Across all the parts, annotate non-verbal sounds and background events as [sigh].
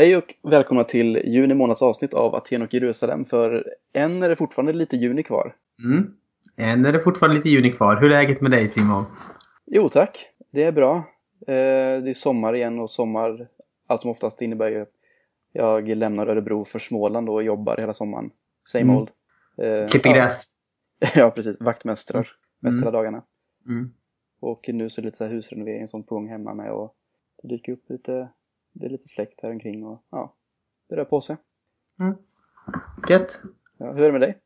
Hej och välkomna till juni månads avsnitt av Aten och Jerusalem. För än är det fortfarande lite juni kvar. Mm. Än är det fortfarande lite juni kvar. Hur är läget med dig Simon? Jo tack, det är bra. Eh, det är sommar igen och sommar allt som oftast innebär ju att jag lämnar Örebro för Småland och jobbar hela sommaren. Same Mm. old. Eh, Klipper ja. gräs? [laughs] ja, precis. Vaktmästrar mest Mm. hela dagarna. Mm. Och nu så är det lite så här husrenovering och sånt på gång hemma med och det dyker upp lite, det är lite släkt här omkring och ja, det rör på sig. Gött. Ja, hur är det med dig?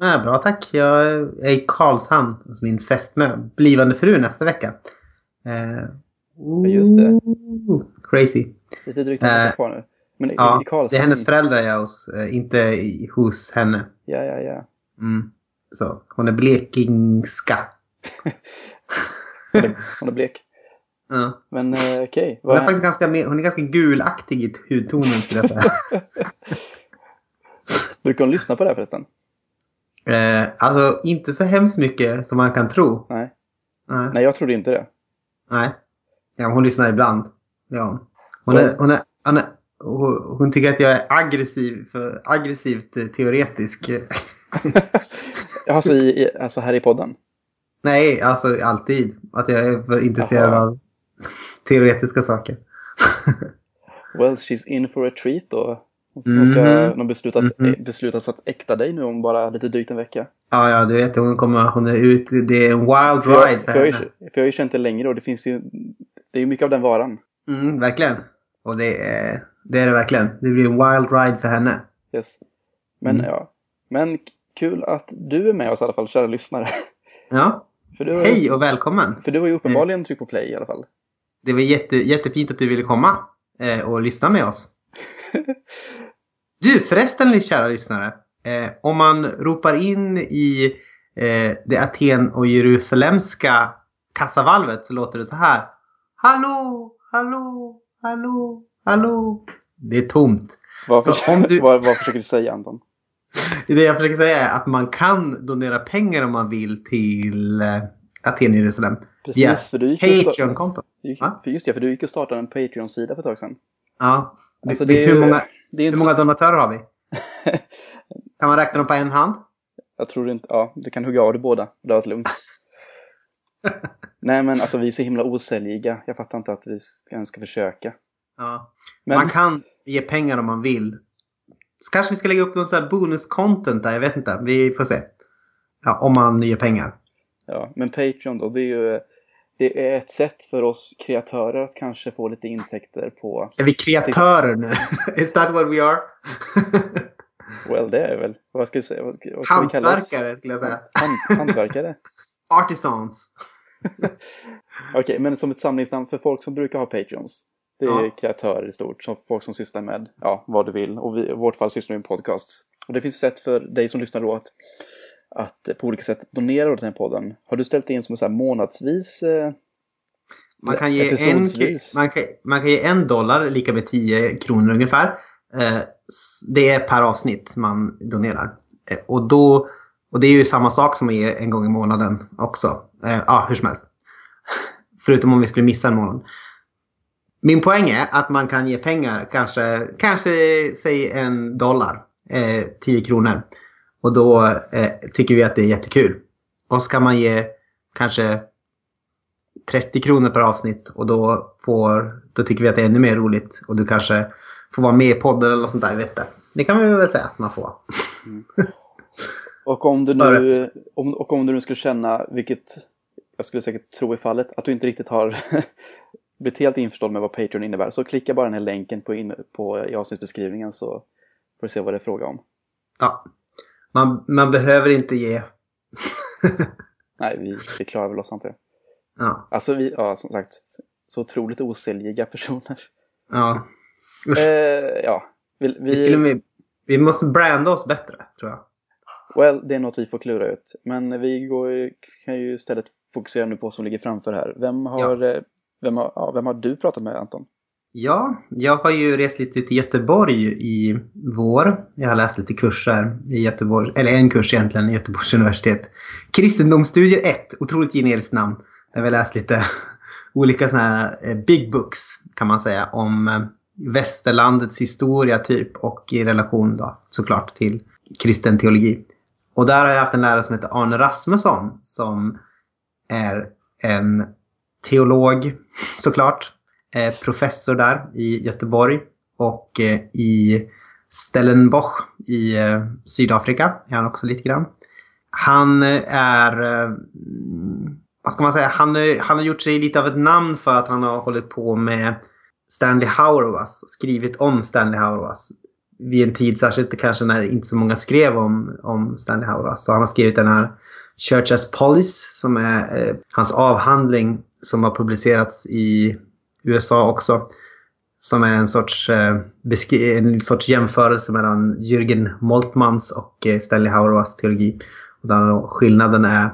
Ja, bra tack. Jag är i Karlshamn hos min fästmö. Blivande fru nästa vecka. Eh, Ja, just det. Crazy. Lite drygt en vecka Eh, kvar nu. Men i, Ja, i Karlshamn... det är hennes föräldrar jag är hos, eh, inte i, hos henne. Ja, ja, ja. Mm. Så, hon är blekingska. [laughs] Hon är, hon är blek. Ja. Men eh, okej. Hon är faktiskt ganska, hon är ganska gulaktig i hudtonen skulle jag säga. [laughs] Brukar hon lyssna på det här förresten? eh, alltså inte så hemskt mycket som man kan tro. Nej. Nej. Nej, jag trodde inte det. Nej. Ja, hon lyssnar ibland. Ja. Hon, är, hon, är, hon, är, hon, tycker att jag är aggressiv, för aggressivt eh, teoretisk. [laughs] alltså, i, alltså här i podden? Nej, alltså alltid. Att jag är för intresserad Jaha. av teoretiska saker. Well, she's in for a treat då. Hon ska, Mhm. hon har beslutat, Mhm. beslutat att äkta dig nu om bara lite drygt en vecka. Ja, ja, du vet, hon, kommer, hon är ute. Det är en wild För jag, ride för, för jag, har henne. för jag har ju känt det längre och det finns ju, det är ju mycket av den varan. Mm, verkligen. Och det är, det är det verkligen. Det blir en wild ride för henne. Yes. Men Mm. ja, men kul att du är med oss i alla fall, kära lyssnare. Ja, [laughs] För du, har- hej och välkommen. För du har ju uppenbarligen tryckt på play i alla fall. Det var jätte, jättefint att du ville komma eh, och lyssna med oss. [laughs] Du förresten kära lyssnare. Eh, om man ropar in i eh, det Aten och Jerusalemska kassavalvet så låter det så här. Hallå, hallå, hallå, hallå. Det är tomt. Vad, försöker, du- vad, vad försöker du säga Anton? [laughs] Det jag försöker säga är att man kan donera pengar om man vill till Aten och Jerusalem. Precis, Ja. för du gick Patreon-konto. för just det, för du gick och startade en Patreon-sida för ett tag sedan. Ja. Alltså, det hur, ju- många, Det är inte hur många donatörer har vi? [laughs] Kan man räkna dem på en hand? Jag tror inte, ja, du kan hugga av det båda. Det var lugnt. [laughs] Nej men alltså vi är så himla osäljiga. Jag fattar inte att vi ska- ens ska försöka. Ja. Men Man kan ge pengar om man vill. Så kanske vi ska lägga upp någon sån här bonus-content där, jag vet inte. Vi får se. Ja, om man ger pengar. ja, men Patreon då, det är ju det är ett sätt för oss kreatörer att kanske få lite intäkter på, Är vi kreatörer nu? [laughs] Is that what we are? [laughs] well det är väl, vad ska vi säga, vad, vad? Hantverkare skulle jag säga. Hand, hantverkare? [laughs] Artisans. Okej, men som ett samlingsnamn för folk som brukar ha Patreons. Det är Ja. kreatörer i stort, som folk som sysslar med ja, vad du vill. Och vi, i vårt fall sysslar vi med podcast. Och det finns sätt för dig som lyssnar då att, att eh, på olika sätt donera till den här podden. Har du ställt in som så här månadsvis? Eh, Man kan, ge en, man, kan, man kan ge en dollar, lika med 10 kronor ungefär. Eh, det är per avsnitt man donerar. Och, då, och det är ju samma sak som att ge en gång i månaden också. Ja, hur som helst. [laughs] Förutom om vi skulle missa en månad. Min poäng är att man kan ge pengar, kanske, kanske säg en dollar, eh, 10 kronor. Och då eh, tycker vi att det är jättekul. Och så kan man ge kanske 30 kronor per avsnitt och då, får, då tycker vi att det är ännu mer roligt. Och du kanske får vara med i podden eller något sånt där, vet inte. Det kan vi väl säga att man får. [laughs] och, om du nu, om, och om du nu skulle känna, vilket jag skulle säkert tro är fallet, att du inte riktigt har [laughs] blivit helt införstådd med vad Patreon innebär. Så klicka bara den här länken på, in, på i avsnittsbeskrivningen så får du se vad det är fråga om. Ja. Man, man behöver inte ge. [laughs] Nej, vi, vi klarar väl oss antar jag. ja. Alltså vi, ja som sagt, så otroligt osäljiga personer. ja. Eh, ja, vi, vi, Vi, skulle, vi måste branda oss bättre, tror jag. well, det är något vi får klura ut. Men vi går, kan ju istället fokusera nu på vad som ligger framför här. Vem har, eh, vem har, ja, vem har du pratat med Anton? Ja, jag har ju rest lite till Göteborg i vår. Jag har läst lite kurser i Göteborg, eller en kurs egentligen i Göteborgs universitet. Kristendomsstudier 1, otroligt generiskt namn. Där vi har läst lite [laughs] olika sådana här eh, big books kan man säga om, eh, västerlandets historia typ och i relation då såklart till kristen teologi. Och där har jag haft en lärare som heter Arne Rasmusson som är en teolog [laughs] såklart. Eh, professor där i Göteborg och eh, i Stellenbosch i eh, Sydafrika är han också lite grann. Han är, vad ska man säga, han, han har gjort sig lite av ett namn för att han har hållit på med Stanley Hauerwas, skrivit om Stanley Hauerwas vid en tid, särskilt kanske när inte så många skrev om, om Stanley Hauerwas. Så han har skrivit den här Church as Police som är eh, hans avhandling som har publicerats i USA också. Som är en sorts, eh, en sorts jämförelse mellan Jürgen Moltmans och eh, Stanley Hauerwas teologi. Och där skillnaden är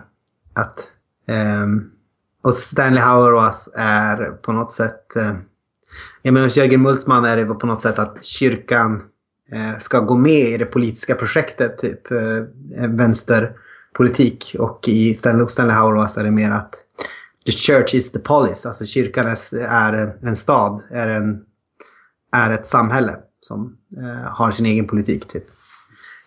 att eh, och Stanley Hauerwas är på något sätt eh, jag menar hos Jörgen Multman är det på något sätt att kyrkan eh, ska gå med i det politiska projektet, typ eh, vänsterpolitik. Och i Stanley, Stanley Hauerwas är det mer att the church is the police, alltså kyrkan är en stad, är, en, är ett samhälle som eh, har sin egen politik. typ.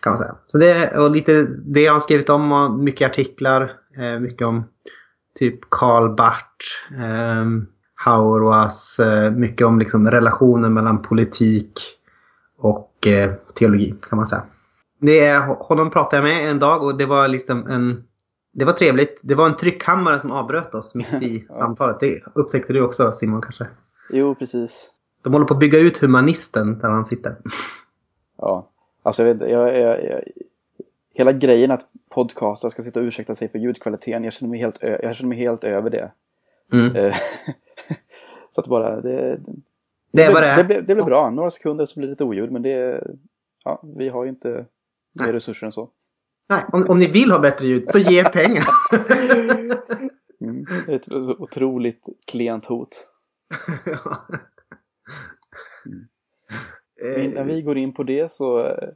Kan man säga. Så det och lite det jag har skrivit om, mycket artiklar, eh, mycket om typ Karl Barth. Eh, Hauerwas, eh, mycket om liksom relationen mellan politik och eh, teologi kan man säga. Det är, honom pratade jag med en dag och det var liksom en det var trevligt. Det var en tryckhammare som avbröt oss mitt i [laughs] ja. samtalet. Det upptäckte du också Simon kanske? Jo, precis. De håller på att bygga ut humanisten där han sitter. Ja, alltså jag vet, jag, jag, jag, hela grejen att podcastare ska sitta och ursäkta sig för ljudkvaliteten, jag känner mig helt, jag känner mig helt över det. Mm. Eh, [laughs] så att bara, det, det, det, är. det, det, det blir bra. Några sekunder så blir det lite oljud men det, ja, vi har ju inte mer resurser än så. Nej, om, om ni vill ha bättre ljud så ge pengar. mm, ett otroligt klent hot. Mm. Innan vi går in på det så eh,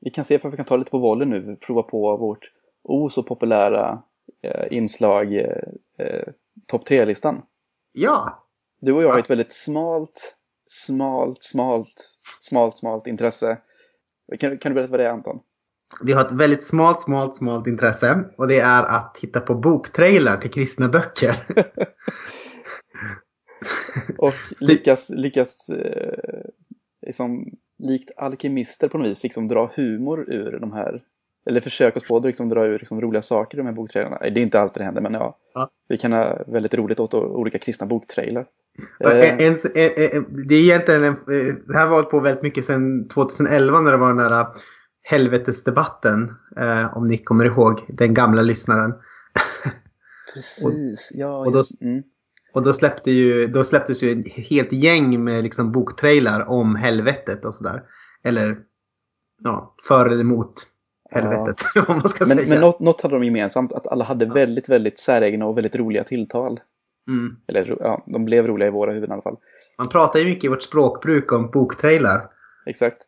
vi kan se om vi kan ta lite på volley nu. Prova på vårt o så populära eh, inslag eh, eh topp 3-listan. Ja! Du och jag har ett väldigt smalt, smalt, smalt, smalt, smalt intresse. Kan, kan du berätta vad det är Anton? Vi har ett väldigt smalt, smalt, smalt intresse och det är att hitta på boktrailer till kristna böcker. [laughs] och lyckas, lyckas eh, liksom, likt alkemister på något vis liksom dra humor ur de här eller försöka oss på att liksom dra ur liksom roliga saker i de här boktrailerna. Det är inte alltid det händer, men ja. ja. Vi kan ha väldigt roligt åt olika kristna boktrailer. En, en, en, det är egentligen en, det här har varit på väldigt mycket sedan 2011 när det var den där helvetesdebatten. Eh, om ni kommer ihåg, den gamla lyssnaren. Precis, och, ja. Och då, mm. och då, släppte ju, då släpptes ju ett helt gäng med liksom boktrailar om helvetet och sådär. Eller ja, för eller emot helvetet. [laughs] Ja. man ska men, säga. men något, något hade de gemensamt, att alla hade ja. väldigt, väldigt säregna och väldigt roliga tilltal. Mm. Eller ja, de blev roliga i våra huvuden i alla fall. Man pratar ju mycket i vårt språkbruk om boktrailar. Exakt.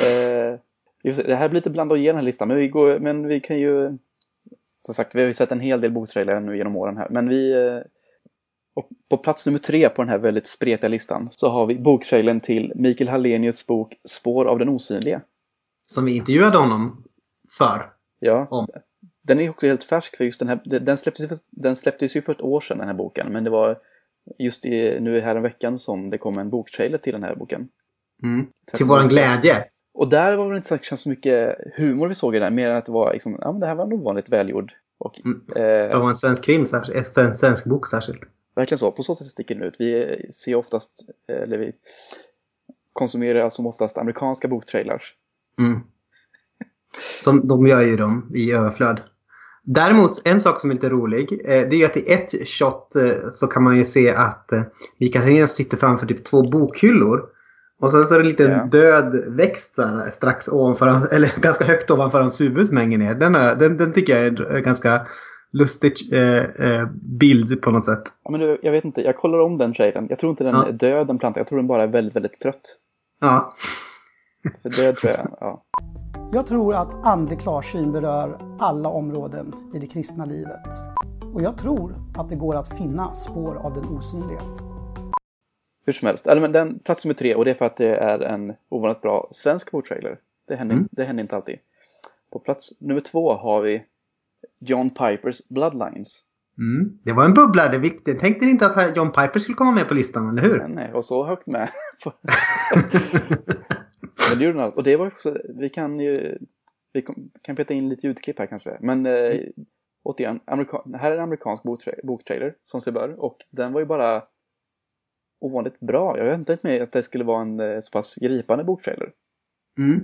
Eh, det här blir lite bland och ge den här listan, men vi, går, men vi kan ju... Som sagt, vi har ju sett en hel del boktrailer nu genom åren här, men vi... Eh, och på plats nummer tre på den här väldigt spretiga listan så har vi boktrailern till Mikael Hallenius bok Spår av den osynliga. Som vi intervjuade honom för. Ja. Om. Den är också helt färsk för just den här, den släpptes, den släpptes ju för ett år sedan den här boken, men det var just i, nu här en veckan som det kom en boktrailer till den här boken. Mm. Till våran glädje. Och där var det inte så mycket humor vi såg i den, mer än att det var liksom, ja men det här var nog vanligt välgjord. Och, mm. eh, det var en svensk krim, en svensk bok särskilt. Verkligen så, på så sätt sticker den ut. Vi ser oftast, eller vi konsumerar som oftast amerikanska boktrailers. Mm. Som de gör ju dem i överflöd. Däremot en sak som är lite rolig. Eh, det är att i ett shot eh, så kan man ju se att eh, Mikael Helenius sitter framför typ två bokhyllor. Och sen så är det en liten yeah. död växt så här, strax ovanför hans, [laughs] eller ganska högt ovanför hans huvud som hänger ner. Den, den, den tycker jag är en ganska lustig eh, bild på något sätt. Ja, men du, jag vet inte, jag kollar om den trailern. Jag tror inte den ja. är död den plantan, jag tror den bara är väldigt, väldigt trött. Ja. För död tror jag, ja. Jag tror att andlig klarsyn berör alla områden i det kristna livet. Och jag tror att det går att finna spår av den osynliga. Hur som helst, eller men den plats nummer tre och det är för att det är en ovanligt bra svensk boktrailer. Det händer, Mm. det händer inte alltid. På plats nummer två har vi John Pipers Bloodlines. Mm. Det var en bubblare. Det viktigt. Tänkte ni inte att John Piper skulle komma med på listan, eller hur? Är och så högt med. [laughs] [laughs] Men det gjorde den allt. Och det var också, vi kan ju, vi kan peta in lite ljudklipp här kanske. Men eh, återigen, amerika, här är en amerikansk boktra- boktrailer som sig bör. Och den var ju bara ovanligt bra. Jag väntade inte mig att det skulle vara en eh, så pass gripande boktrailer. Mm.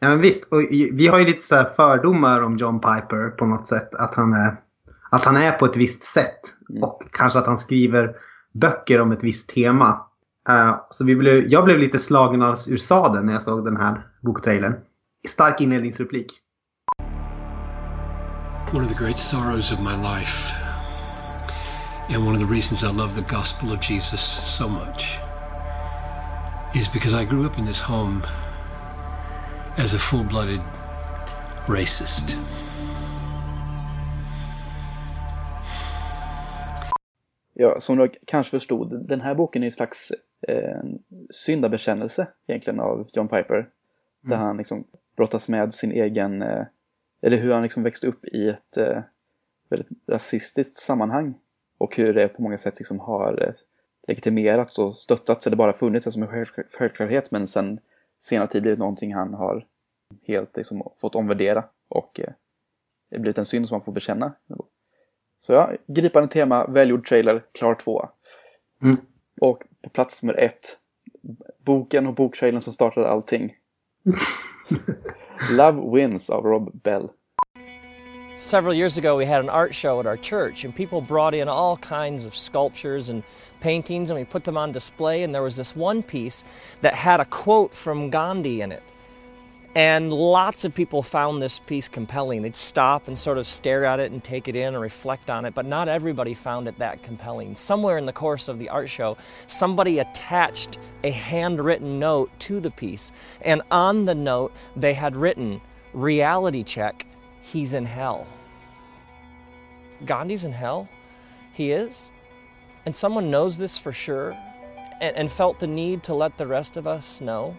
Ja, men visst. Och vi har ju lite så här fördomar om John Piper på något sätt. Att han är, att han är på ett visst sätt. Mm. Och kanske att han skriver böcker om ett visst tema. Eh, så vi blev, jag blev lite slagen av ur sadeln när jag såg den här boktrailern. Stark inledningsreplik. One of the great sorrows of my life, and one of the reasons I love the gospel of Jesus so much, is because I grew up in this home as a full blooded racist. Ja, som du kanske förstod, den här boken är en slags eh, syndabekännelse egentligen av John Piper. Där han liksom brottas med sin egen, eh, eller hur han liksom växte upp i ett eh, väldigt rasistiskt sammanhang. Och hur det på många sätt liksom har eh, legitimerats och stöttats, eller bara funnits som en själv- självklarhet. Men sen senare tid blivit någonting han har helt liksom fått omvärdera. Och eh, blivit en synd som han får bekänna. Så ja, gripande tema, välgjord trailer, klar två. Mm. Och på plats nummer ett, boken och boktrailern som startade allting. [laughs] Love Wins av Rob Bell. Several years ago, we had an art show at our church, and people brought in all kinds of sculptures and paintings, and we put them on display. And there was this one piece that had a quote from Gandhi in it. And lots of people found this piece compelling. They'd stop and sort of stare at it and take it in and reflect on it, but not everybody found it that compelling. Somewhere in the course of the art show, somebody attached a handwritten note to the piece, and on the note, they had written, Reality check, he's in hell. Gandhi's in hell? He is? And someone knows this for sure and, and felt the need to let the rest of us know?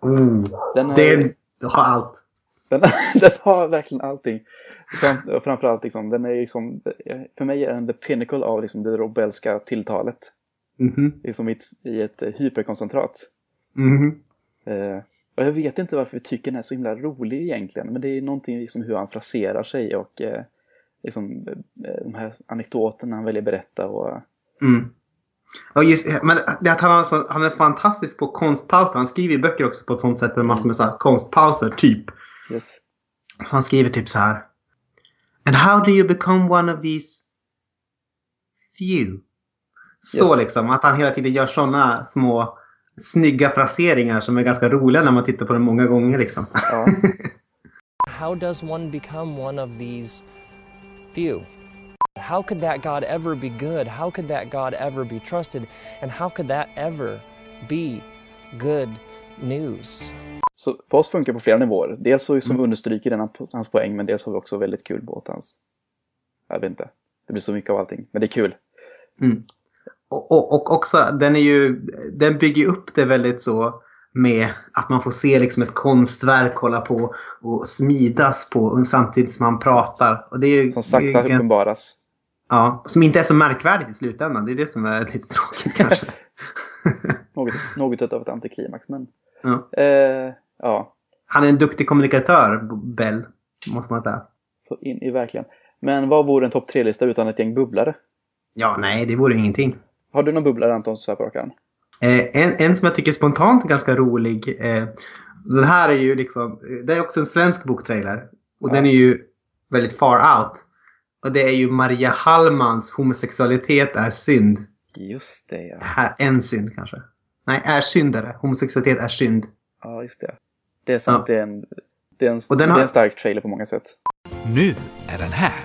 Oh, Den, är, det har allt. den, [laughs] den har verkligen allting. Fram, framförallt, liksom, den är liksom, för mig är den the pinnacle av liksom, det Rob Bellska tilltalet. Mhm. Liksom i ett, i ett hyperkoncentrat. Mhm. Eh, och jag vet inte varför vi tycker den är så himla rolig egentligen. Men det är någonting liksom hur han fraserar sig och eh, liksom, eh, de här anekdoterna han väljer berätta. Och, Mm. Och just, men det att han, har så, han är fantastisk på konstpauser. Han skriver böcker också på ett sånt sätt med massor med så här konstpauser, typ. yes. Så han skriver typ så här. And how do you become one of these few? Så Yes. liksom, att han hela tiden gör sådana små snygga fraseringar som är ganska roliga när man tittar på den många gånger liksom. Ja. [laughs] How does one become one of these few? How could that God ever be good? How could that God ever be trusted? And how could that ever be good news? Så för oss funkar på flera nivåer. Dels så som vi understryker den, hans poäng, men dels har vi också väldigt kul båt hans... Jag vet inte. Det blir så mycket av allting, men det är kul. Mm. Och, och, och också, den är ju, den bygger upp det väldigt så med att man får se liksom ett konstverk hålla på och smidas på samtidigt som han pratar. Och det är ju, Som sakta det är uppenbaras. Ja, som inte är så märkvärdigt i slutändan. Det är det som är lite tråkigt [laughs] kanske. Något, något av ett antiklimax, men... ja. Eh, ja, Han är en duktig kommunikatör, Bell, måste man säga. så in i verkligen. Men vad vore en topp tre-lista utan ett gäng bubblare? Ja, nej, det vore ingenting. Har du någon bubblare Anton så här på rak arm? Eh, en, en som jag tycker spontant är ganska rolig. Eh, den här är ju liksom, det är också en svensk boktrailer. Och Ja. den är ju väldigt far out. Och det är ju Maria Hallmans homosexualitet är synd. Just det, ja. Här, en synd kanske. Nej, är syndare. Homosexualitet är synd. Ja, just det. Det är sant, Ja. det, är en, det, är en, Och den det har- är en stark trailer på många sätt. Nu är den här.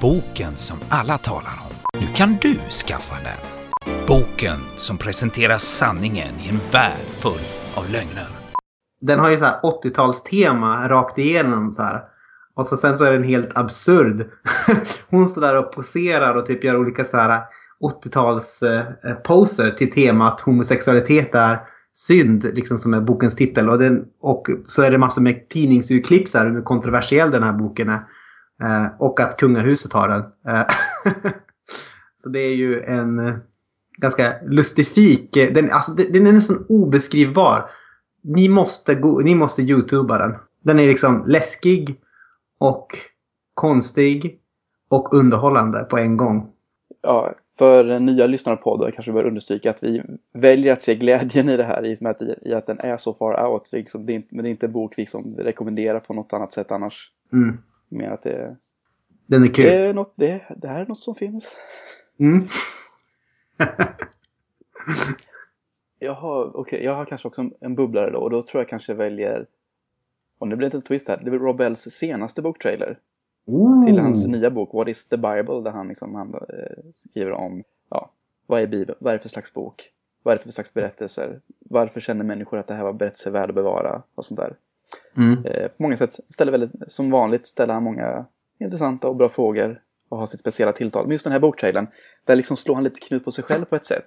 Boken som alla talar om. Kan du skaffa den. Boken som presenterar sanningen i en värld full av lögner. Den har ju så här 80-talstema rakt igenom så här. Och så sen så är den helt absurd. [laughs] Hon står där och poserar och typ gör olika så här 80-talsposer eh, till temat homosexualitet är synd, liksom som är bokens titel. Och, den, och så är det massor med tidningsurklipp så här, hur kontroversiell den här boken är. Eh, och att kungahuset har den. Eh, [laughs] så det är ju en eh, ganska lustifik, eh, den, alltså, den, är nästan obeskrivbar. Ni måste, go, ni måste youtuba den. Den är liksom läskig och konstig och underhållande på en gång. Ja, för nya lyssnare på det kanske vi bör understryka att vi väljer att se glädjen i det här i och med att, i att den är så far out. Liksom, det är men det är inte en bok vi liksom rekommenderar på något annat sätt annars. Mm. Mer att det, Den är kul. det, är något, det, det här är något som finns. Mm. [laughs] Jag har, okay, jag har kanske också en, bubblare då och då tror jag kanske väljer, och nu blir det en twist här, det blir Rob Bells senaste boktrailer. till hans nya bok What is the Bible där han, liksom, han eh, skriver om ja, vad är Bibeln, vad är det för slags bok, vad är det för slags berättelser, varför känner människor att det här var berättelser värda att bevara och sånt där. Mm. Eh, på många sätt ställer väldigt, som vanligt ställer han många intressanta och bra frågor och har sitt speciella tilltal. Men just den här boktrailern, där liksom slår han lite knut på sig själv på ett sätt.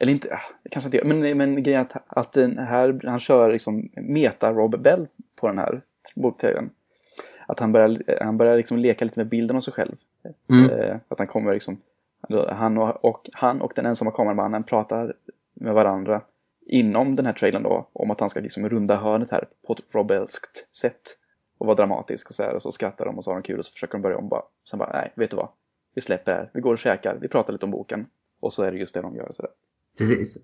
Eller inte, ah, kanske inte men, men grejen att, att den här, han kör liksom meta Rob Bell på den här boktrailern. Att han börjar, han börjar liksom leka lite med bilden av sig själv. Mm. Eh, att han kommer liksom, han och, och, han och den ensamma kameramannen pratar med varandra inom den här trailern då om att han ska liksom runda hörnet här på ett Robelskt sätt och vara dramatisk och så här och så skrattar de och så har de kul och så försöker de börja om bara. Sen bara, nej, vet du vad? Vi släpper det här, vi går och käkar, vi pratar lite om boken och så är det just det de gör. Så där. Precis.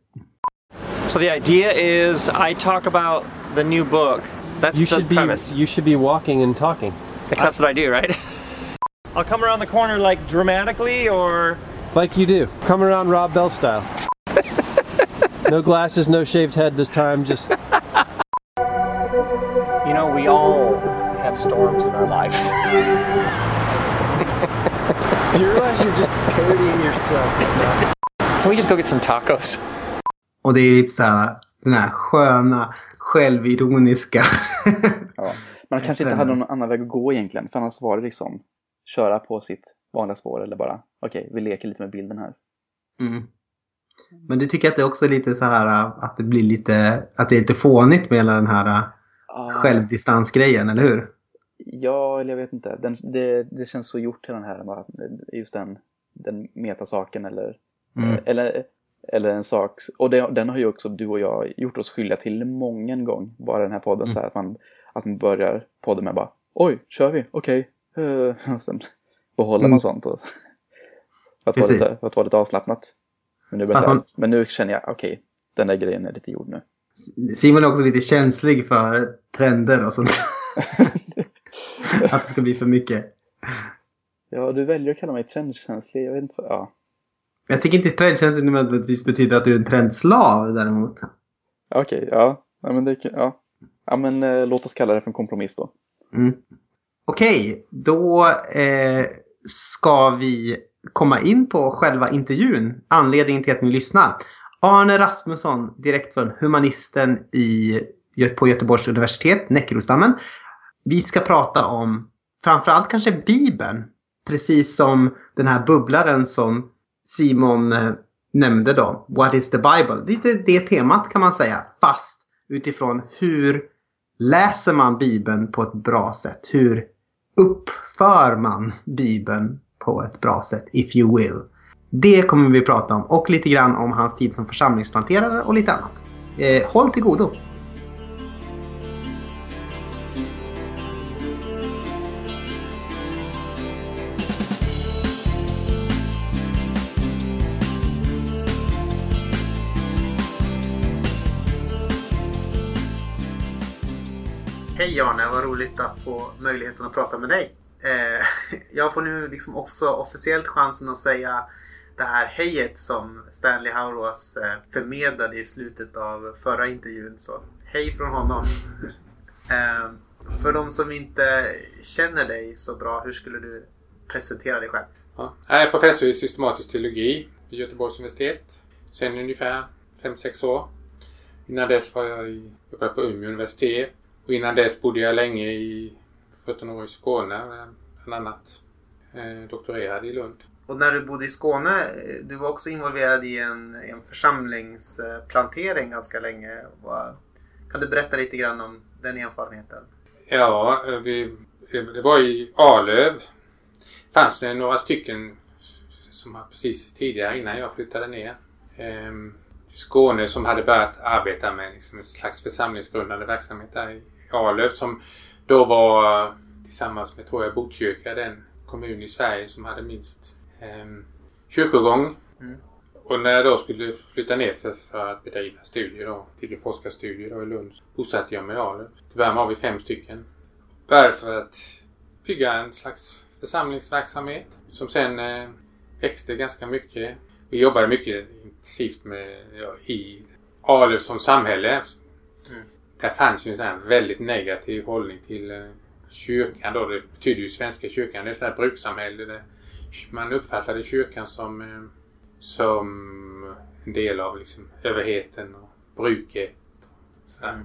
So the idea is I talk about the new book. That's You the should be premise. you should be walking and talking. That's what I do, right? [laughs] I'll come around the corner like dramatically or Like you do. Come around Rob Bell style. [laughs] no glasses, no shaved head this time, just you know, we all storms in our life. you realize you're just parodying yourself. Can we just go get some tacos? Och det är lite så här, den här sköna, självironiska. Ja. Man kanske inte hade någon annan väg att gå egentligen, för annars var det liksom köra på sitt vanliga spår eller bara okej, vi leker lite med bilden här. Mm. Men du tycker att det också är lite så här att det blir lite, att det är lite fånigt med hela den här Ah, självdistansgrejen, eller hur? Ja, eller jag vet inte. Den, det, det känns så gjort till den här, bara, just den, den metasaken eller, Mm. eller, eller en sak. Och det, den har ju också du och jag gjort oss skyldiga till många gång, bara den här podden. Så här, att, man, att man börjar podden med bara oj, kör vi, okej. Eh, [laughs] och sen behåller Mm. man sånt. Och, för, att vara lite, för att vara lite avslappnat. Men nu, börjar man- men nu känner jag, okej, den där grejen är lite gjord nu. Simon är också lite känslig för trender och sånt. [laughs] [laughs] att det ska bli för mycket. Ja, du väljer att kalla mig trendkänslig. Jag vet inte. Ja, Jag tycker inte trendkänslig nödvändigtvis betyder att du är en trendslav däremot. Okej, ja. ja. men det, ja. ja men eh, låt oss kalla det för en kompromiss då. Mm. Okej, då eh, ska vi komma in på själva intervjun. Anledningen till att ni lyssnar. Arne Rasmusson, direkt från Humanisten i, på Göteborgs universitet, Näckrostammen. Vi ska prata om framförallt kanske Bibeln. Precis som den här bubblaren som Simon eh, nämnde då. What is the Bible? Lite det temat kan man säga. Fast utifrån hur läser man Bibeln på ett bra sätt? Hur uppför man Bibeln på ett bra sätt, if you will? Det kommer vi prata om och lite grann om hans tid som församlingsplanterare och lite annat. Eh, håll till godo! Hej Arne, vad roligt att få möjligheten att prata med dig. Eh, [laughs] jag får nu liksom också officiellt chansen att säga det här hejet som Stanley Hauerwas eh, förmedlade i slutet av förra intervjun. Så hej från honom. [laughs] eh, för de som inte känner dig så bra, hur skulle du presentera dig själv? Ja. Jag är professor i systematisk teologi vid Göteborgs universitet. Sen ungefär 5-6 år. Innan dess var jag i, jobbade på Umeå universitet. Och innan dess bodde jag länge i 17 år i Skåne. Bland annat eh, doktorerade i Lund. Och när du bodde i Skåne, eh, du var också involverad i en, en församlingsplantering ganska länge. Vad- Kan du berätta lite grann om den erfarenheten? Ja, eh, vi, det var i Arlöv. fanns det några stycken som var precis tidigare innan jag flyttade ner. Ehm, Skåne som hade börjat arbeta med liksom en slags församlingsgrundande verksamhet där i Arlöv som då var tillsammans med, tror jag, Botkyrka den kommun i Sverige som hade minst ehm, kyrkogång. Mm. Och när jag då skulle flytta ner för, för att bedriva studier då, till forskarstudier då i Lund, bosatte jag mig i Arlöv. Till början var vi fem stycken. Började för att bygga en slags församlingsverksamhet som sen eh, växte ganska mycket. Vi jobbade mycket intensivt med, ja, i Arlöv som samhälle. Mm. Där fanns ju en sån väldigt negativ hållning till eh, kyrkan då. Det betyder ju Svenska kyrkan. Det är ett sånt här brukssamhälle. Där man uppfattade kyrkan som, eh, som en del av liksom överheten och bruket. Sådär.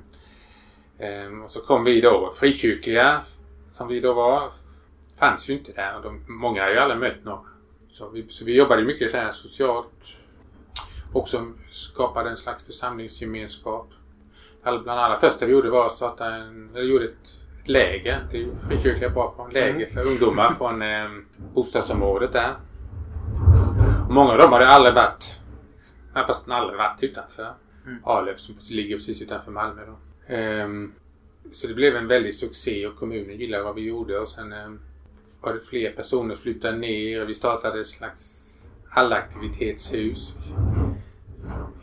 Ehm, och så kom vi då, frikyrkliga som vi då var, fanns ju inte där. Och de, många har ju aldrig mött några. Så vi, så vi jobbade mycket så här socialt. Också skapade en slags församlingsgemenskap. Bland allra första vi gjorde var att starta en, eller gjorde ett, läger. Det är ju frikyrkliga bra på. Läger för ungdomar [laughs] från eh, bostadsområdet där. Och många av dem hade aldrig varit, knappast aldrig varit utanför Arlöv som ligger precis utanför Malmö då. Ehm, så det blev en väldig succé och kommunen gillade vad vi gjorde och sen ehm, var det fler personer flyttade ner och vi startade ett slags allaktivitetshus.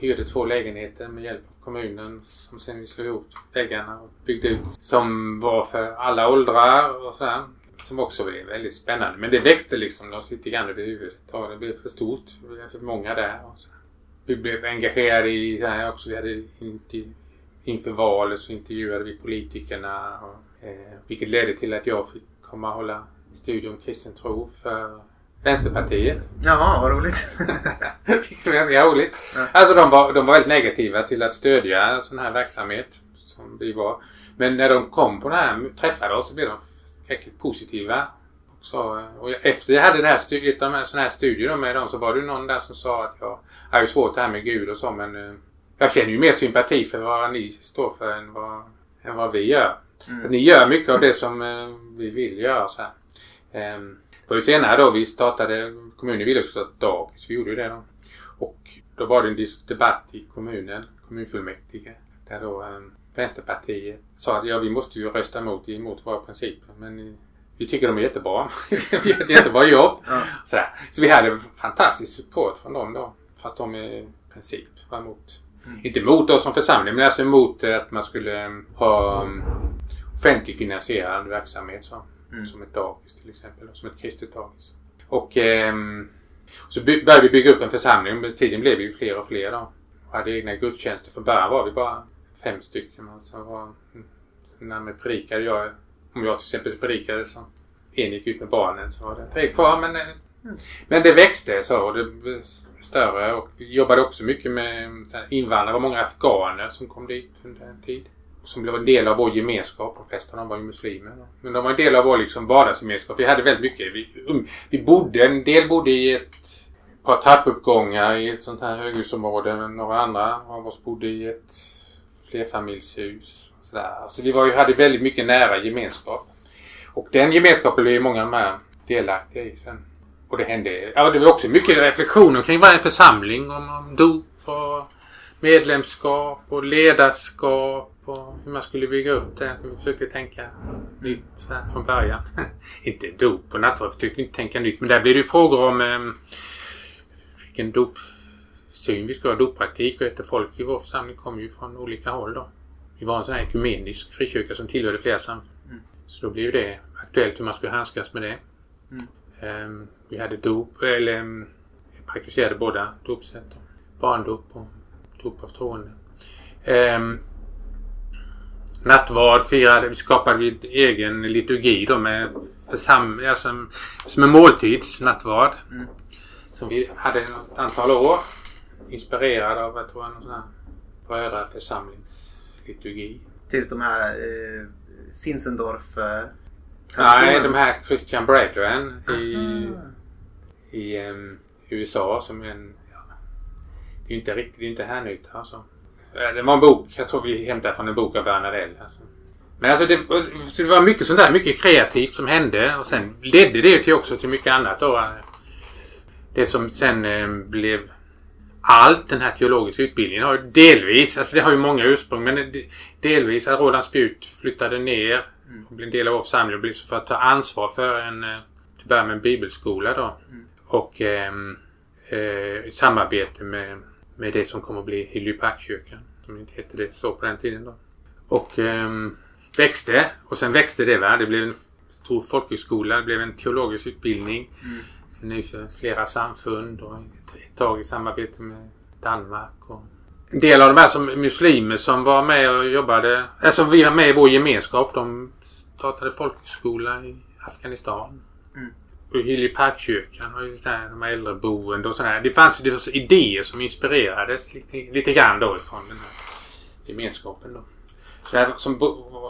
Hyrde två lägenheter med hjälp av kommunen som sen vi slog ihop väggarna och byggde ut. Som var för alla åldrar och sådär. Som också blev väldigt spännande. Men det växte liksom något lite grann över huvudet. Det blev för stort. det blev för många där. Och så. Vi blev engagerade i det här också. Vi hade inte, inför valet så intervjuade vi politikerna. Och, eh, vilket ledde till att jag fick komma och hålla studium om kristen tro för Vänsterpartiet. Jaha, vad roligt. [laughs] Vilket var ganska roligt. Alltså de var, de var väldigt negativa till att stödja sån här verksamhet som vi var. Men när de kom på det här, träffade oss så blev de förskräckligt positiva. Och, så, och efter jag hade det här, ett av de här, här studier med dem så var det någon där som sa att jag har ju svårt det här med Gud och så men eh, jag känner ju mer sympati för vad ni står för än vad, än vad vi gör. Att ni gör mycket av det som eh, vi vill göra. Så här. Det var ju senare då vi startade, kommunen ville också starta dagis, vi gjorde ju det då. Och då var det en debatt i kommunen, kommunfullmäktige, där då eh, Vänsterpartiet sa att ja, vi måste ju rösta emot, emot våra principer. Men vi tycker de är jättebra. [laughs] vi gör ett jättebra jobb. Ja. Sådär. Så vi hade fantastisk support från dem då. Fast de i princip var emot. Inte emot oss som församling men alltså emot att man skulle eh, ha um, offentligt finansierad verksamhet så. Mm. Som ett dagis till exempel. Som ett kristet dagis. Och eh, så by- började vi bygga upp en församling. Med tiden blev vi ju fler och fler då. Och hade egna gudstjänster. Från början var vi bara fem stycken. Alltså var, mm, när vi predikade jag, om jag till exempel predikade så en gick ut med barnen så var det tre kvar. Men, eh, mm. men det växte så och det blev större. Och vi jobbade också mycket med så här, invandrare. Det var många afghaner som kom dit under en tid. Som blev en del av vår gemenskap. De flesta av dem var ju muslimer. Men de var en del av vår liksom vardagsgemenskap. Vi hade väldigt mycket. Vi, um, vi bodde, en del bodde i ett par trappuppgångar i ett sånt här höghusområde. Men några andra av oss bodde i ett flerfamiljshus. Så, där. Så vi var ju, hade väldigt mycket nära gemenskap. Och den gemenskapen blev ju många med delaktiga i sen. Och det hände, ja det var också mycket reflektioner kring varje församling om, om dop och medlemskap och ledarskap och hur man skulle bygga upp det. Vi försökte tänka nytt från början. [laughs] inte dop och nattvard, försökte inte tänka nytt. Men där blev det ju frågor om eh, vilken dopsyn vi ska ha, doppraktik och ett folk i vår församling kom ju från olika håll då. Vi var en sån här ekumenisk frikyrka som tillhörde flera samfund. Så då blev det aktuellt hur man skulle handskas med det. Ehm, vi hade dop, eller um, praktiserade båda dopsätt. Barndop och dop av troende. Um, nattvard firade, vi skapade vi egen liturgi då med försam, alltså, som en måltidsnattvard. Som vi hade ett antal år. Inspirerad av, jag tror, en sån här brödraförsamlingsliturgi. Typ de här eh, Zinzendorf... Eh, Nej, de här Christian Brethren i, i um, USA som en... Det är inte riktigt, det är inte Härnytta alltså. Det var en bok, jag tror vi hämtade från en bok av Werner L. Alltså. Men alltså det, det, var mycket sånt där, mycket kreativt som hände och sen ledde det till också till mycket annat då. Det som sen eh, blev allt den här teologiska utbildningen har delvis, alltså det har ju många ursprung, men delvis att Roland Spjut flyttade ner och blev en del av vår församling för att ta ansvar för en, eh, till början med en bibelskola då. Mm. Och eh, eh, i samarbete med, med det som kommer att bli Hiljeparkskyrkan. Som inte hette det så på den tiden då. Och eh, växte och sen växte det va. Det blev en stor folkhögskola, det blev en teologisk utbildning. Mm. Nu för flera samfund och ett tag i samarbete med Danmark. Och en del av de här som muslimer som var med och jobbade, alltså vi var med i vår gemenskap. De startade folkhögskola i Afghanistan. Mm. Och Hilly Parkkyrkan och där, de äldreboende och sådär. Det fanns, det fanns idéer som inspirerades lite, lite grann då ifrån den här gemenskapen då. Så här, som,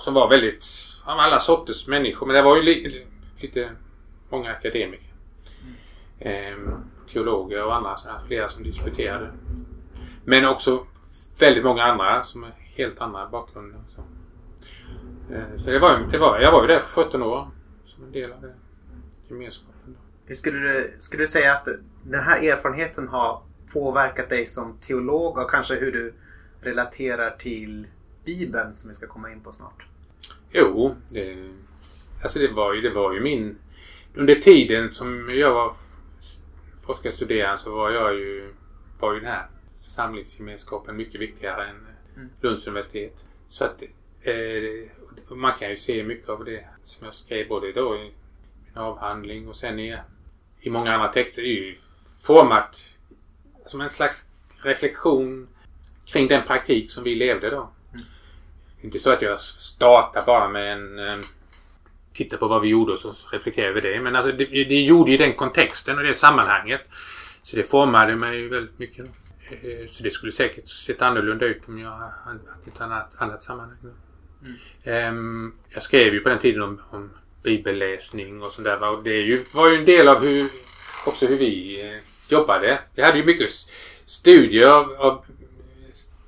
som var väldigt, av alla sorters människor. Men det var ju li, lite många akademiker. Mm. Eh, teologer och andra, så här, flera som disputerade. Men också väldigt många andra som har helt andra bakgrunder. Så, eh, så det var, det var, jag var ju där 17 år som en del av det, gemenskapen. Skulle du, skulle du säga att den här erfarenheten har påverkat dig som teolog och kanske hur du relaterar till Bibeln som vi ska komma in på snart? Jo, det, alltså det var ju, det var ju min... Under tiden som jag var forskarstuderande så var jag ju, var ju den här samlingsgemenskapen mycket viktigare än mm. Lunds universitet. Så att eh, man kan ju se mycket av det som jag skrev både då i avhandling och sen i, i många andra texter. Är ju format som en slags reflektion kring den praktik som vi levde då. Mm. Inte så att jag startar bara med en eh, titta på vad vi gjorde och så reflektera över det. Men alltså det, det gjorde ju den kontexten och det sammanhanget. Så det formade mig väldigt mycket. Eh, så det skulle säkert sett annorlunda ut om jag hade ett annat, annat sammanhang. Mm. Ehm, jag skrev ju på den tiden om, om bibelläsning och sånt där. Det ju, var ju en del av hur, också hur vi eh, jobbade. Vi hade ju mycket studier av, av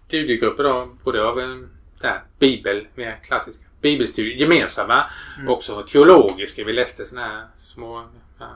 studiegrupper då, både av en där, bibel, mer klassiska bibelstudier, gemensamma. Mm. Också teologiska. Vi läste sådana här små ja,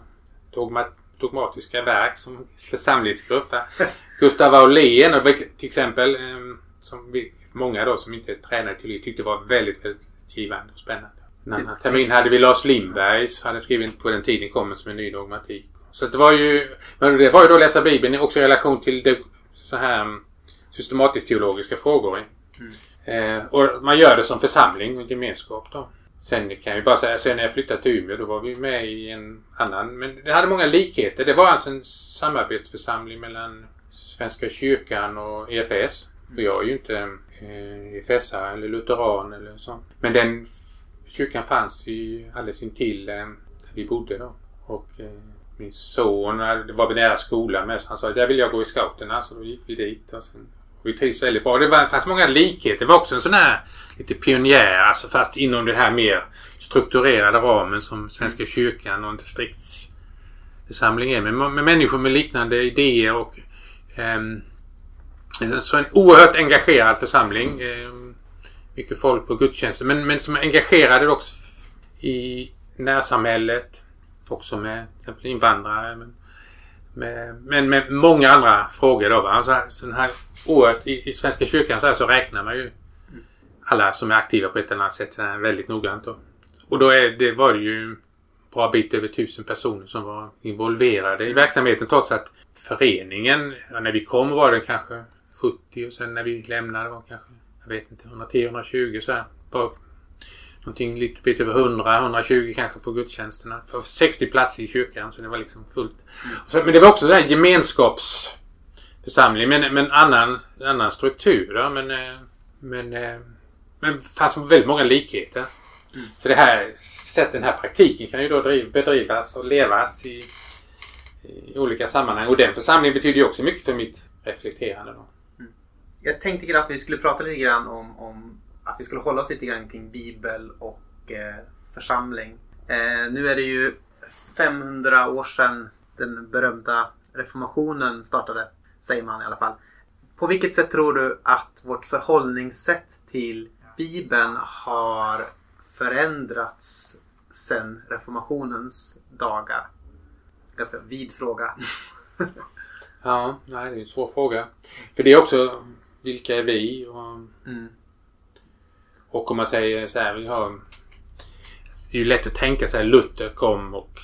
dogma, dogmatiska verk som församlingsgrupp. [laughs] Gustav Aulén och till exempel ehm, som vi, många då som inte tränade teologi tyckte var väldigt, väldigt givande och spännande. En annan termin hade vi Lars Lindberg som hade skrivit på den tiden kommer som en ny dogmatik. Så det var ju, men det var ju då att läsa Bibeln också i relation till det, så här mm, systematiskt teologiska frågor. Mm. Eh, och man gör det som församling och gemenskap då. Sen kan jag ju bara säga, sen när jag flyttade till Umeå då var vi med i en annan, men det hade många likheter. Det var alltså en samarbetsförsamling mellan Svenska kyrkan och EFS. Och jag är ju inte eh, EFSare eller lutheran eller så. Men den kyrkan fanns ju alldeles intill eh, där vi bodde då. Och eh, min son, eh, det var nära skolan med så han sa där vill jag gå i scouterna. Så då gick vi dit och sen vi trivs väldigt bra. Det var, fanns många likheter. Det var också en sån här lite pionjär, alltså fast inom det här mer strukturerade ramen som Svenska kyrkan och en distriktsförsamling är. Med, med människor med liknande idéer och eh, så en oerhört engagerad församling. Eh, mycket folk på gudstjänster. Men, men som är engagerade också i närsamhället. Också med till exempel invandrare. Men, med, men med många andra frågor då. Va? Alltså, sån här året i, i Svenska kyrkan så, här, så räknar man ju alla som är aktiva på ett eller annat sätt väldigt noggrant. Då. Och då är, det var det ju en bra bit över tusen personer som var involverade i verksamheten trots att föreningen, ja, när vi kom var det kanske 70 och sen när vi lämnade var det kanske, jag vet inte, 110-120 så här. På någonting lite bit över 100-120 kanske på gudstjänsterna. För 60 platser i kyrkan så det var liksom fullt. Mm. Så, men det var också den gemenskapsförsamling men, med, en annan, annan struktur. Då, men, eh, men, eh, men det fanns väldigt många likheter. Mm. Så det här sättet, den här praktiken kan ju då driv, bedrivas och levas i, i olika sammanhang. Och den församlingen betyder ju också mycket för mitt reflekterande. Då. Jag tänkte att vi skulle prata lite grann om, om att vi skulle hålla oss lite grann kring bibel och eh, församling. Eh, nu är det ju 500 år sedan den berömda reformationen startade, säger man i alla fall. På vilket sätt tror du att vårt förhållningssätt till Bibeln har förändrats sedan reformationens dagar? Ganska vid fråga. [laughs] Ja, nej, det är en svår fråga. För det är också vilka är vi? Och, Mm. och om man säger så här, vi har... Det är ju lätt att tänka sig Luther kom och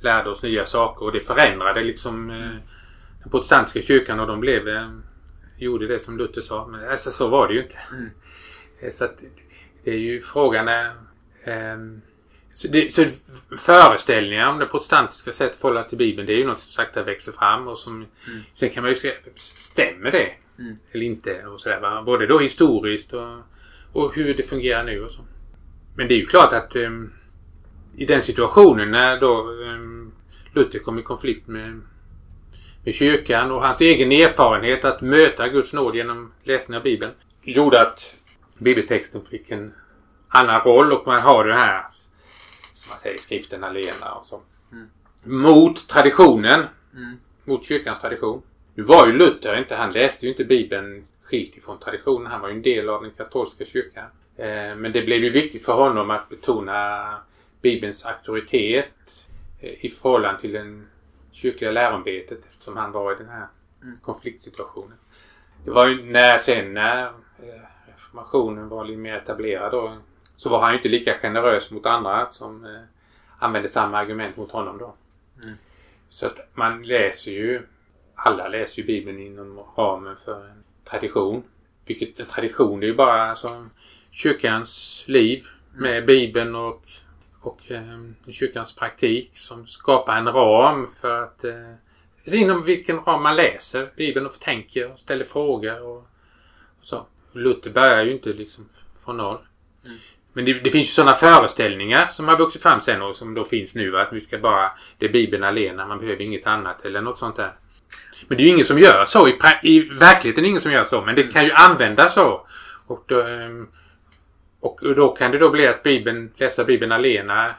lärde oss nya saker och det förändrade liksom eh, den protestantiska kyrkan och de blev... Eh, gjorde det som Luther sa. Men alltså, så var det ju inte. Eh, Så att det är ju frågan är... ehm, så, det, så föreställningar om det protestantiska sättet att förhålla till Bibeln det är ju något som sakta växer fram och som... Sen kan man ju säga, stämmer det? Mm. Eller inte? Och sådär, va? Både då historiskt och, och hur det fungerar nu och så. Men det är ju klart att ehm, i den situationen när då um, Luther kom i konflikt med, med kyrkan och hans egen erfarenhet att möta Guds nåd genom läsning av Bibeln gjorde att bibeltexten fick en annan roll och man har det här som man säger skriften alena och så. Mot traditionen. Mot kyrkans tradition. Nu var ju Luther inte, han läste ju inte Bibeln skilt ifrån traditionen. Han var ju en del av den katolska kyrkan. Eh, men det blev ju viktigt för honom att betona Bibelns auktoritet eh, i förhållande till den kyrkliga lärombetet eftersom han var i den här konfliktsituationen. Det var ju när sen när eh, reformationen var lite mer etablerad då, så var han ju inte lika generös mot andra som använde samma argument mot honom då. Så att man läser ju, alla läser ju Bibeln inom ramen för en tradition. Vilket en tradition det är ju bara alltså, kyrkans liv med Bibeln och, och eh, kyrkans praktik som skapar en ram för att eh, inom vilken ram man läser Bibeln och tänker och ställer frågor och, och så. Luther börjar ju inte liksom från noll. Men det, det finns ju sådana föreställningar som har vuxit fram sen och som då finns nu att vi ska bara, det är Bibeln alena, man behöver inget annat eller något sånt där. Men det är ju ingen som gör så. I, i verkligheten är det ingen som gör så. Men det kan ju användas så. Och då, ehm, och då kan det då bli att Bibeln, läsa Bibeln alena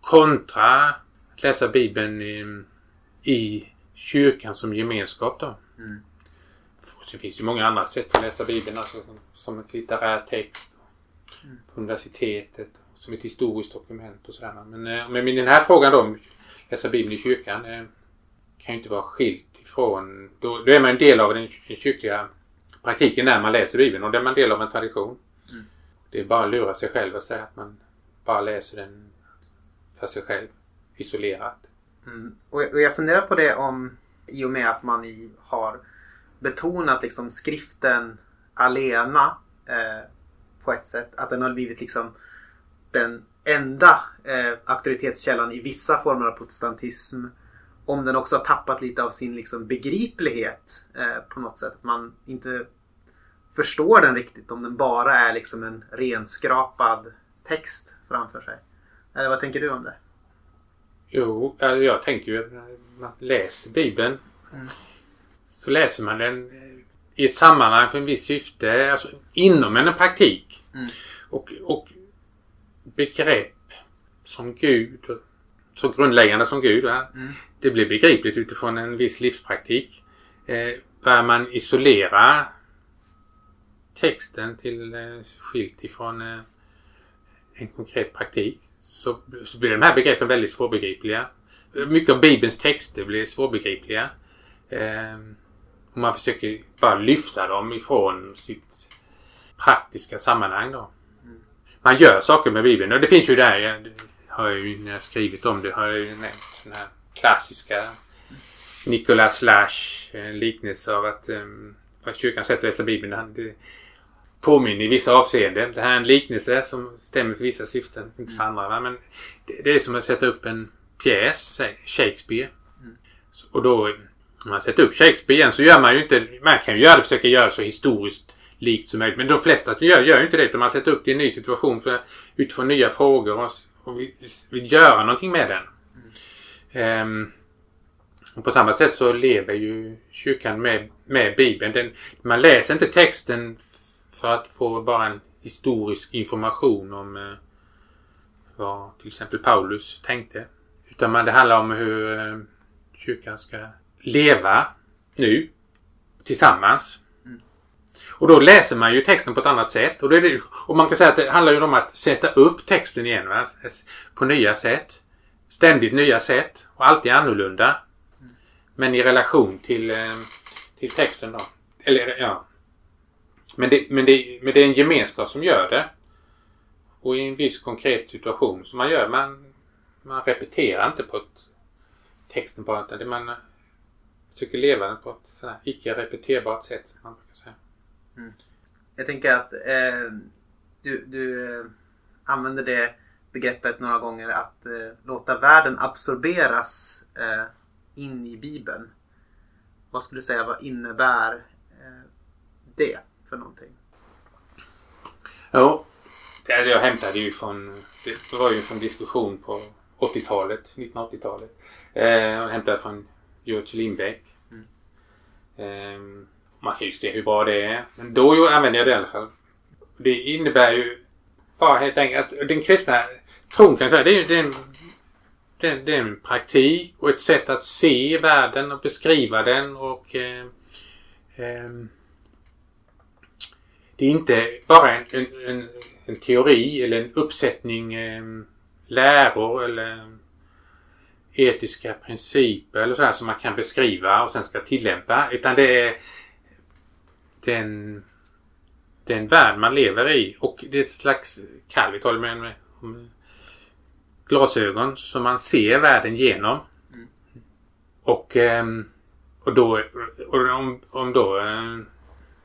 kontra att läsa Bibeln i, i kyrkan som gemenskap då. Finns det ju många andra sätt att läsa Bibeln. Alltså som, som ett litterär text. På universitetet. Som ett historiskt dokument och sådär. Men, eh, men den här frågan då. Läsa Bibeln i kyrkan. Eh, kan ju inte vara skilt ifrån... Då, då är man en del av den kyrkliga praktiken när man läser Bibeln. Och då är man en del av en tradition. Det är bara att lura sig själv och säga att man bara läser den för sig själv. Isolerat. Mm. Och, jag, och jag funderar på det om i och med att man i, har betonat liksom skriften alena eh, på ett sätt. Att den har blivit liksom den enda eh, auktoritetskällan i vissa former av protestantism. Om den också har tappat lite av sin liksom, begriplighet eh, på något sätt. Att man inte förstår den riktigt om den bara är liksom en renskrapad text framför sig. Eller vad tänker du om det? Jo, alltså jag tänker ju att man läser Bibeln så läser man den eh, i ett sammanhang för en viss syfte, alltså inom en praktik. Och, och begrepp som Gud, så grundläggande som Gud, va? Det blir begripligt utifrån en viss livspraktik. Eh, börjar man isolera texten till eh, skilt ifrån eh, en konkret praktik så, så blir de här begreppen väldigt svårbegripliga. Mycket av Bibelns texter blir svårbegripliga. Eh, och man försöker bara lyfta dem ifrån sitt praktiska sammanhang då. Man gör saker med Bibeln och det finns ju där, jag har jag ju när jag skrivit om det har jag ju nämnt den här klassiska Nicholas Lash en liknelse av att um, fast kyrkans sätt att läsa Bibeln han- det påminner i vissa avseenden. Det här är en liknelse som stämmer för vissa syften, inte för andra. va? Men det, det är som att sätta upp en pjäs, Shakespeare. Så- Och då, om man sätter upp Shakespeare igen så gör man ju inte, man kan ju göra det, försöka göra så historiskt likt som möjligt. Men de flesta gör, gör ju inte det utan man sätter upp det i en ny situation för, utifrån nya frågor och, och vill, vill göra någonting med den. Ehm, och på samma sätt så lever ju kyrkan med, med Bibeln. Den, man läser inte texten för att få bara en historisk information om eh, vad till exempel Paulus tänkte. Utan man, det handlar om hur eh, kyrkan ska leva nu tillsammans. Och då läser man ju texten på ett annat sätt. Och, då är det, och man kan säga att det handlar ju om att sätta upp texten igen va? på nya sätt. Ständigt nya sätt och alltid annorlunda. Men i relation till, eh, till texten då. Eller ja. Men det, men, det, men det är en gemenskap som gör det. Och i en viss konkret situation som man gör. Man, man repeterar inte på ett texten på utan man eh, försöker leva den på ett icke repeterbart sätt som man brukar säga. Mm. Jag tänker att eh, du, du eh, använder det begreppet några gånger att eh, låta världen absorberas eh, in i Bibeln. Vad skulle du säga, vad innebär eh, det för någonting? Jo, det jag hämtade ju från, det var ju från diskussion på 80-talet, 1980-talet. Eh, jag hämtade från George Lindbeck. Mm. Eh, man kan ju se hur bra det är. Men då använde jag det i alla fall. Det innebär ju bara helt enkelt att den kristna tron kan jag säga, det är, det är, en, det är, det är en praktik och ett sätt att se världen och beskriva den och eh, eh, det är inte bara en, en, en, en, teori eller en uppsättning eh, läror eller etiska principer eller sådär som man kan beskriva och sen ska tillämpa. Utan det är den, den värld man lever i och det är ett slags Calvit håller med, med, med glasögon som man ser världen genom. Mm. Och, ehm, och då och om, om då eh,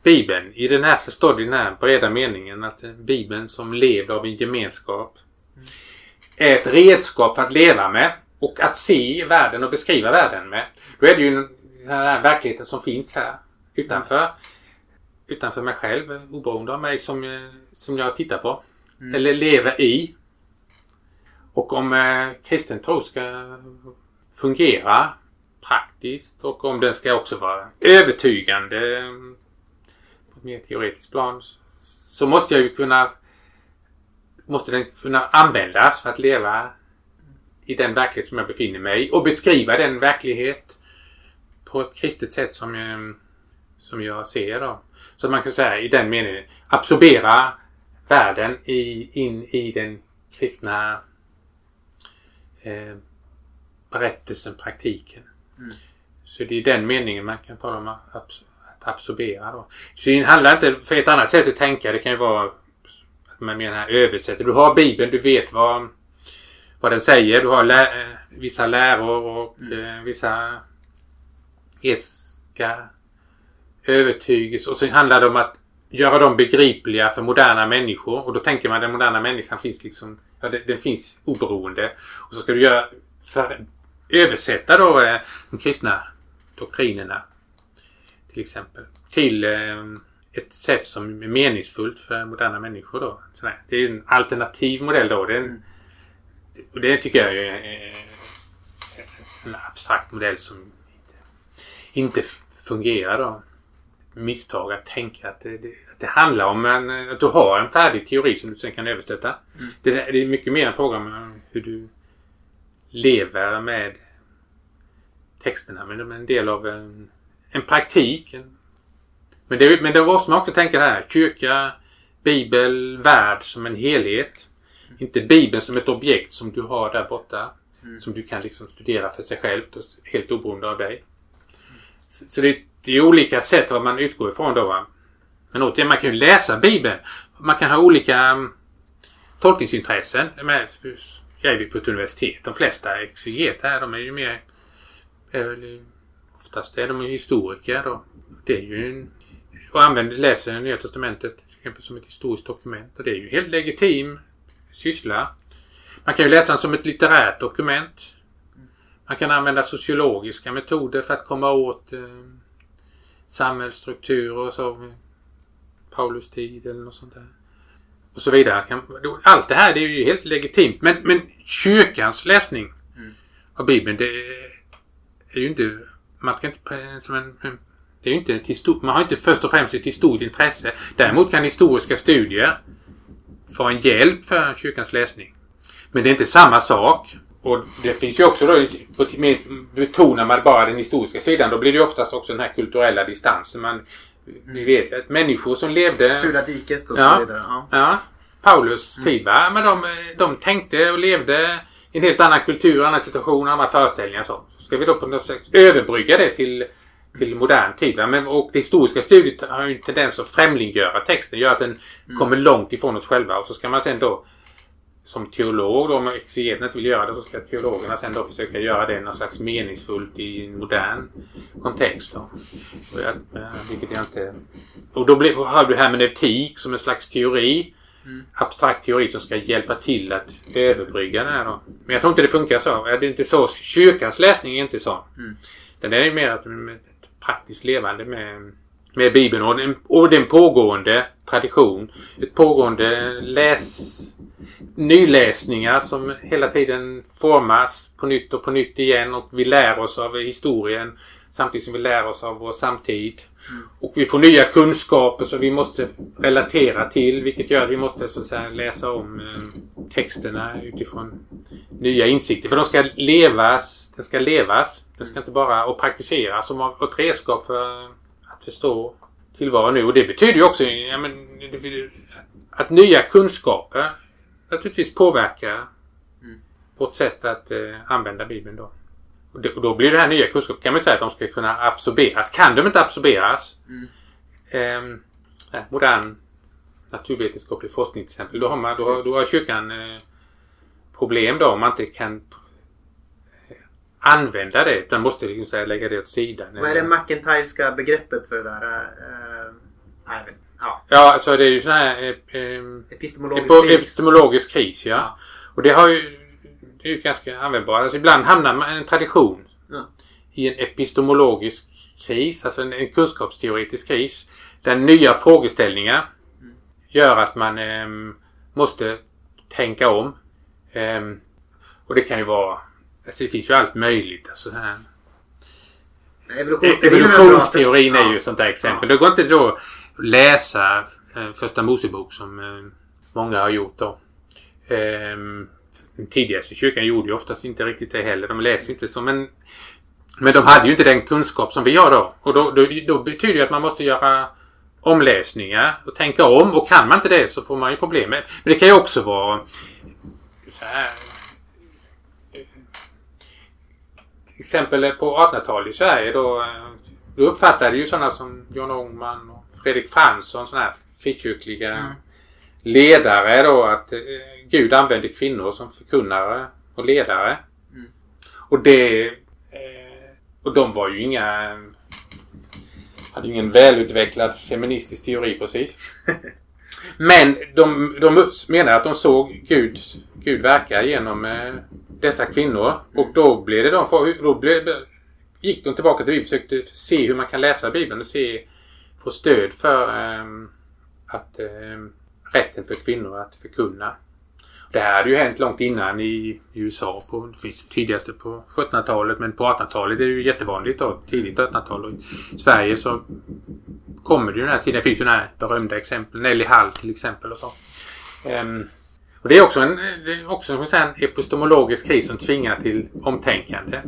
Bibeln i den här förstådd i den här breda meningen att Bibeln som levde av en gemenskap mm. är ett redskap för att leva med och att se världen och beskriva världen med. Då är det ju den här verkligheten som finns här utanför utanför mig själv, oberoende av mig som, eh, som jag tittar på. Mm. Eller lever i. Och om eh, kristen tro ska fungera praktiskt och om den ska också vara övertygande eh, på ett mer teoretiskt plan så måste jag ju kunna måste den kunna användas för att leva i den verklighet som jag befinner mig i och beskriva den verklighet på ett kristet sätt som jag, som jag ser då. Så man kan säga i den meningen absorbera världen i, in i den kristna eh, berättelsen, praktiken. Mm. Så det är den meningen man kan tala om att, att absorbera. Då. Så det handlar inte, för ett annat sätt att tänka det kan ju vara att man menar översätter. Du har Bibeln, du vet vad, vad den säger. Du har lä eh, vissa läror och mm. eh, vissa etiska övertygelse och sen handlar det om att göra dem begripliga för moderna människor. Och då tänker man att den moderna människan finns liksom, ja, den, finns oberoende. Och så ska du göra, för, översätta då eh, de kristna doktrinerna till exempel till eh, ett sätt som är meningsfullt för moderna människor då. Sådär. Det är en alternativ modell då. Det, en, och det tycker jag är eh, en abstrakt modell som inte, inte fungerar då misstag att tänka att det, att det handlar om en, att du har en färdig teori som du sen kan översätta. Mm. Det, det, är mycket mer en fråga om hur du lever med texterna. Men de är en del av en, en praktik. En, men, det, men det måste man också tänka här. Kyrka, bibel, värld som en helhet. Mm. Inte bibeln som ett objekt som du har där borta. Mm. Som du kan liksom studera för sig själv helt oberoende av dig. Så, så det det är olika sätt vad man utgår ifrån då. Va? Men återigen, man kan ju läsa Bibeln. Man kan ha olika um, tolkningsintressen. Med, jag är ju på ett universitet. De flesta exegeter här, de är ju mer... Är, oftast är de historiker då. Det är ju en, och använder, läser Nya Testamentet till exempel som ett historiskt dokument. Och det är ju helt legitim syssla. Man kan ju läsa den som ett litterärt dokument. Man kan använda sociologiska metoder för att komma åt eh, samhällsstrukturer så. Paulus tid eller något sånt där. Och så vidare. Allt det här det är ju helt legitimt. Men, men kyrkans läsning mm. av Bibeln det är ju inte... Man ska inte... Som en, det är ju inte ett Man har inte först och främst ett historiskt intresse. Däremot kan historiska studier få en hjälp för kyrkans läsning. Men det är inte samma sak och det finns ju också då, betonar man bara den historiska sidan, då blir det ju oftast också den här kulturella distansen. Man, vi vet att människor som levde... Fula diket och Ja. så vidare. Ja. Ja, Paulus tid va? Men de, de tänkte och levde i en helt annan kultur, annan situation, andra föreställningar och så. Ska vi då på något sätt överbrygga det till, till modern tid? Va? Men, och det historiska studiet har ju en tendens att främlinggöra texten, gör att den kommer långt ifrån oss själva och så ska man sen då som teolog, då, om exegeten vill göra det, så ska teologerna sen då försöka göra det något slags meningsfullt i en modern kontext. Då. Och jag, eh, vilket jag inte... Och då blir, har du hermeneutik som en slags teori. Abstrakt teori som ska hjälpa till att överbrygga det här då. Men jag tror inte det funkar så. Det är inte så. Kyrkans läsning är inte så. Den är ju mer att praktiskt levande med, med Bibeln och den, och den pågående tradition. Ett pågående läs nyläsningar som hela tiden formas på nytt och på nytt igen och vi lär oss av historien samtidigt som vi lär oss av vår samtid. Och vi får nya kunskaper som vi måste relatera till vilket gör att vi måste så att säga, läsa om eh, texterna utifrån nya insikter. För de ska levas, den ska levas. Den ska inte bara och praktiseras som ett redskap för att förstå tillvaron nu. Och det betyder ju också ja, men, att nya kunskaper naturligtvis påverkar vårt sätt att eh, använda Bibeln då. Och, det, och då blir det här nya kunskaper, kan man säga att de ska kunna absorberas. Kan de inte absorberas, ehm, eh, modern naturvetenskaplig forskning till exempel, då har, man, då, har- då har kyrkan eh, problem då om man inte kan använda det. Den måste liksom säga, lägga det åt sidan. Vad är det McIntyreska begreppet för det där? Eh, nej, vet. Ja, Ja, alltså det är ju sån här eh, ehm, epistemologisk Epo- kris. Epistemologisk kris, ja. Och det har ju... Det är ju ganska användbart. Alltså ibland hamnar man i en tradition Ja. i en epistemologisk kris, alltså en, en kunskapsteoretisk kris. Där nya frågeställningar gör att man ehm, måste tänka om. Ehm, och det kan ju vara... Alltså det finns ju allt möjligt. Alltså så här. Evolutionsteorin är väl bra. Evolutionsteorin är ju Ja. ett sånt där exempel. Det går inte då att läsa eh, första Mosebok som eh, många har gjort då. Ehm, den tidigaste kyrkan gjorde ju oftast inte riktigt det heller. De läste inte så men men de hade ju inte den kunskap som vi har då. Och då, då, då betyder det att man måste göra omläsningar och tänka om. Och kan man inte det så får man ju problem. Men det kan ju också vara så här, till exempel på 1800-talet i Sverige då, eh, då uppfattade ju sådana som John Ångman och Fredrik Fransson, sådana här frikyrkliga ledare då att eh, Gud använde kvinnor som förkunnare och ledare. Och det... Eh, och de var ju inga... Hade ju ingen välutvecklad feministisk teori precis. [laughs] Men de, de menar att de såg Gud, Gud verka genom eh, dessa kvinnor. Och då blev det de, då blev, gick de tillbaka till Bibeln och försökte se hur man kan läsa Bibeln och se, få stöd för ehm, att ehm, rätten för kvinnor att förkunna. Det här hade ju hänt långt innan i, USA. På, det finns tidigaste på 1700-talet men på 1800-talet är det ju jättevanligt då. Tidigt 1800-tal. I Sverige så kommer det ju den här tiden. Det finns ju den här berömda exempel. Nelly Hall till exempel och så. Ehm, och det är också en, är också en, epistemologisk kris som tvingar till omtänkande.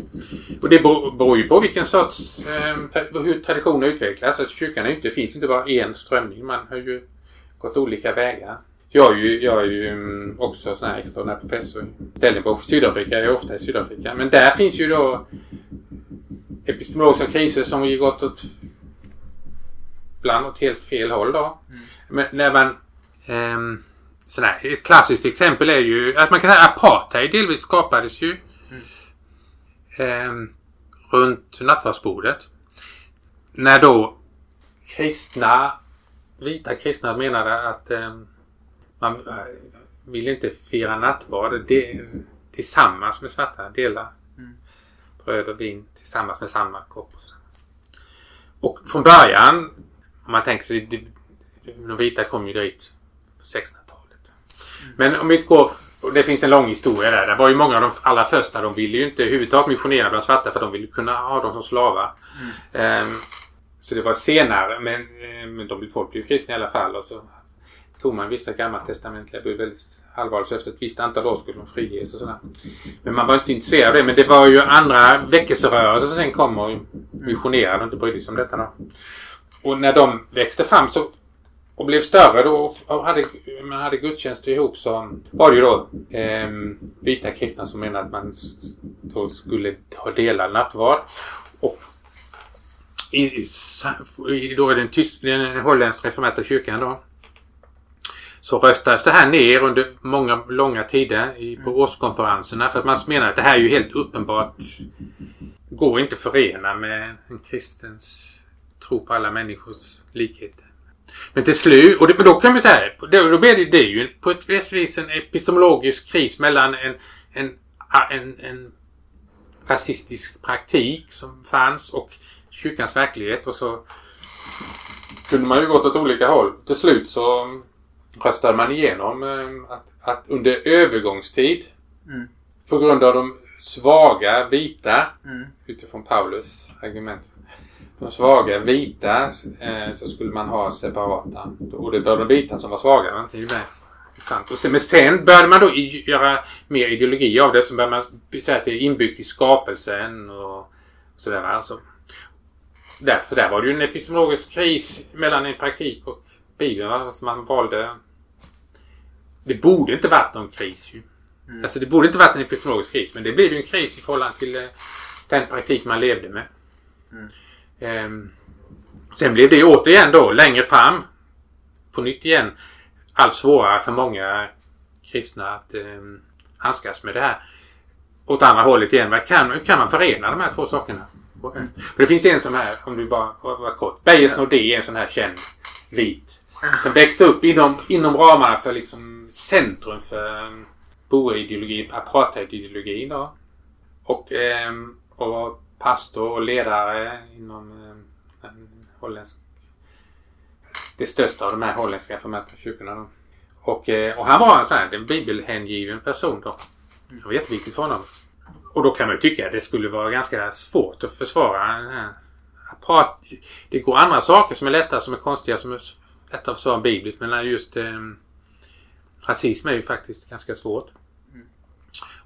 Och det beror ju på vilken sorts, ehm, hur traditionen utvecklas. Alltså kyrkan är ju inte, finns inte bara en strömning. Man har ju gått olika vägar. Jag är ju, jag är ju mm, också sån här extraordinär professor i Stellenbosch, Sydafrika. Jag är ofta i Sydafrika. Men där finns ju då epistemologiska kriser som har gått åt ibland åt helt fel håll då. Men när man ehm, Sådär, ett klassiskt exempel är ju att man kan säga apartheid delvis skapades ju ehm, runt nattvardsbordet. När då kristna, vita kristna menade att ehm, eh, man vill inte fira nattvard de, tillsammans med svarta. Dela bröd och vin tillsammans med samma kopp. Och, sådär. och från början, om man tänker sig, de, de vita kom ju dit på 1600-talet. Men om vi går, det finns en lång historia där. Det var ju många av de allra första, de ville ju inte överhuvudtaget missionera bland svarta för de ville kunna ha dem som slavar. Ehm, så det var senare, men, eh, men de, folk blev kristna i alla fall. Och så tog man vissa gammaltestamentliga bud väldigt allvarligt. Så efter ett visst antal år skulle de friges och sådär. Men man var inte så intresserad av det. Men det var ju andra väckelserörelser som sen kom och missionerade och inte brydde sig om detta då. Och när de växte fram så och blev större då och hade, man hade gudstjänster ihop så var det ju då eh, vita kristna som menade att man då skulle ha delad nattvard. Och i, då är den, tysk, den holländska reformerta kyrkan då så röstades det här ner under många långa tider i, på mm. årskonferenserna för att man menar att det här är ju helt uppenbart går inte att förena med en kristens tro på alla människors likhet. Men till slut, och det, då kan man säga, då, då blir det, det ju på ett visst vis en epistemologisk kris mellan en, en, en, en rasistisk praktik som fanns och kyrkans verklighet och så kunde man ju gått åt olika håll. Till slut så röstade man igenom eh, att, att under övergångstid mm. på grund av de svaga vita mm. utifrån Paulus argument de svaga vita eh, så skulle man ha separata. Och det var de vita som var svaga. Och sen, men sen började man då göra mer ideologi av det. Så började man säga att det är inbyggt i skapelsen och sådär. Alltså, därför där var det ju en epistemologisk kris mellan en praktik och Bibeln. Alltså man valde... Det borde inte varit någon kris ju. Mm. Alltså det borde inte varit en epistemologisk kris. Men det blev ju en kris i förhållande till eh, den praktik man levde med. Mm. Ehm, sen blev det återigen då längre fram på nytt igen allt svårare för många kristna att eh, handskas med det här. Åt andra hållet igen. Hur kan, kan man förena de här två sakerna? För det finns en sån här, om du bara var kort. Bayers Nordé är en sån här känd vit. Som växte upp inom, inom ramarna för liksom centrum för boerideologin, apartheidideologin då. Och, eh, och pastor och ledare inom eh, holländsk det största av de här holländska reformerta kyrkorna. Då. Och, eh, och han var en sån här en bibelhängiven person då. Det var jätteviktigt för honom. Och då kan man ju tycka att det skulle vara ganska svårt att försvara den här apart. Det går andra saker som är lättare, som är konstiga, som är lättare att försvara bibliskt. Men just eh, rasism är ju faktiskt ganska svårt.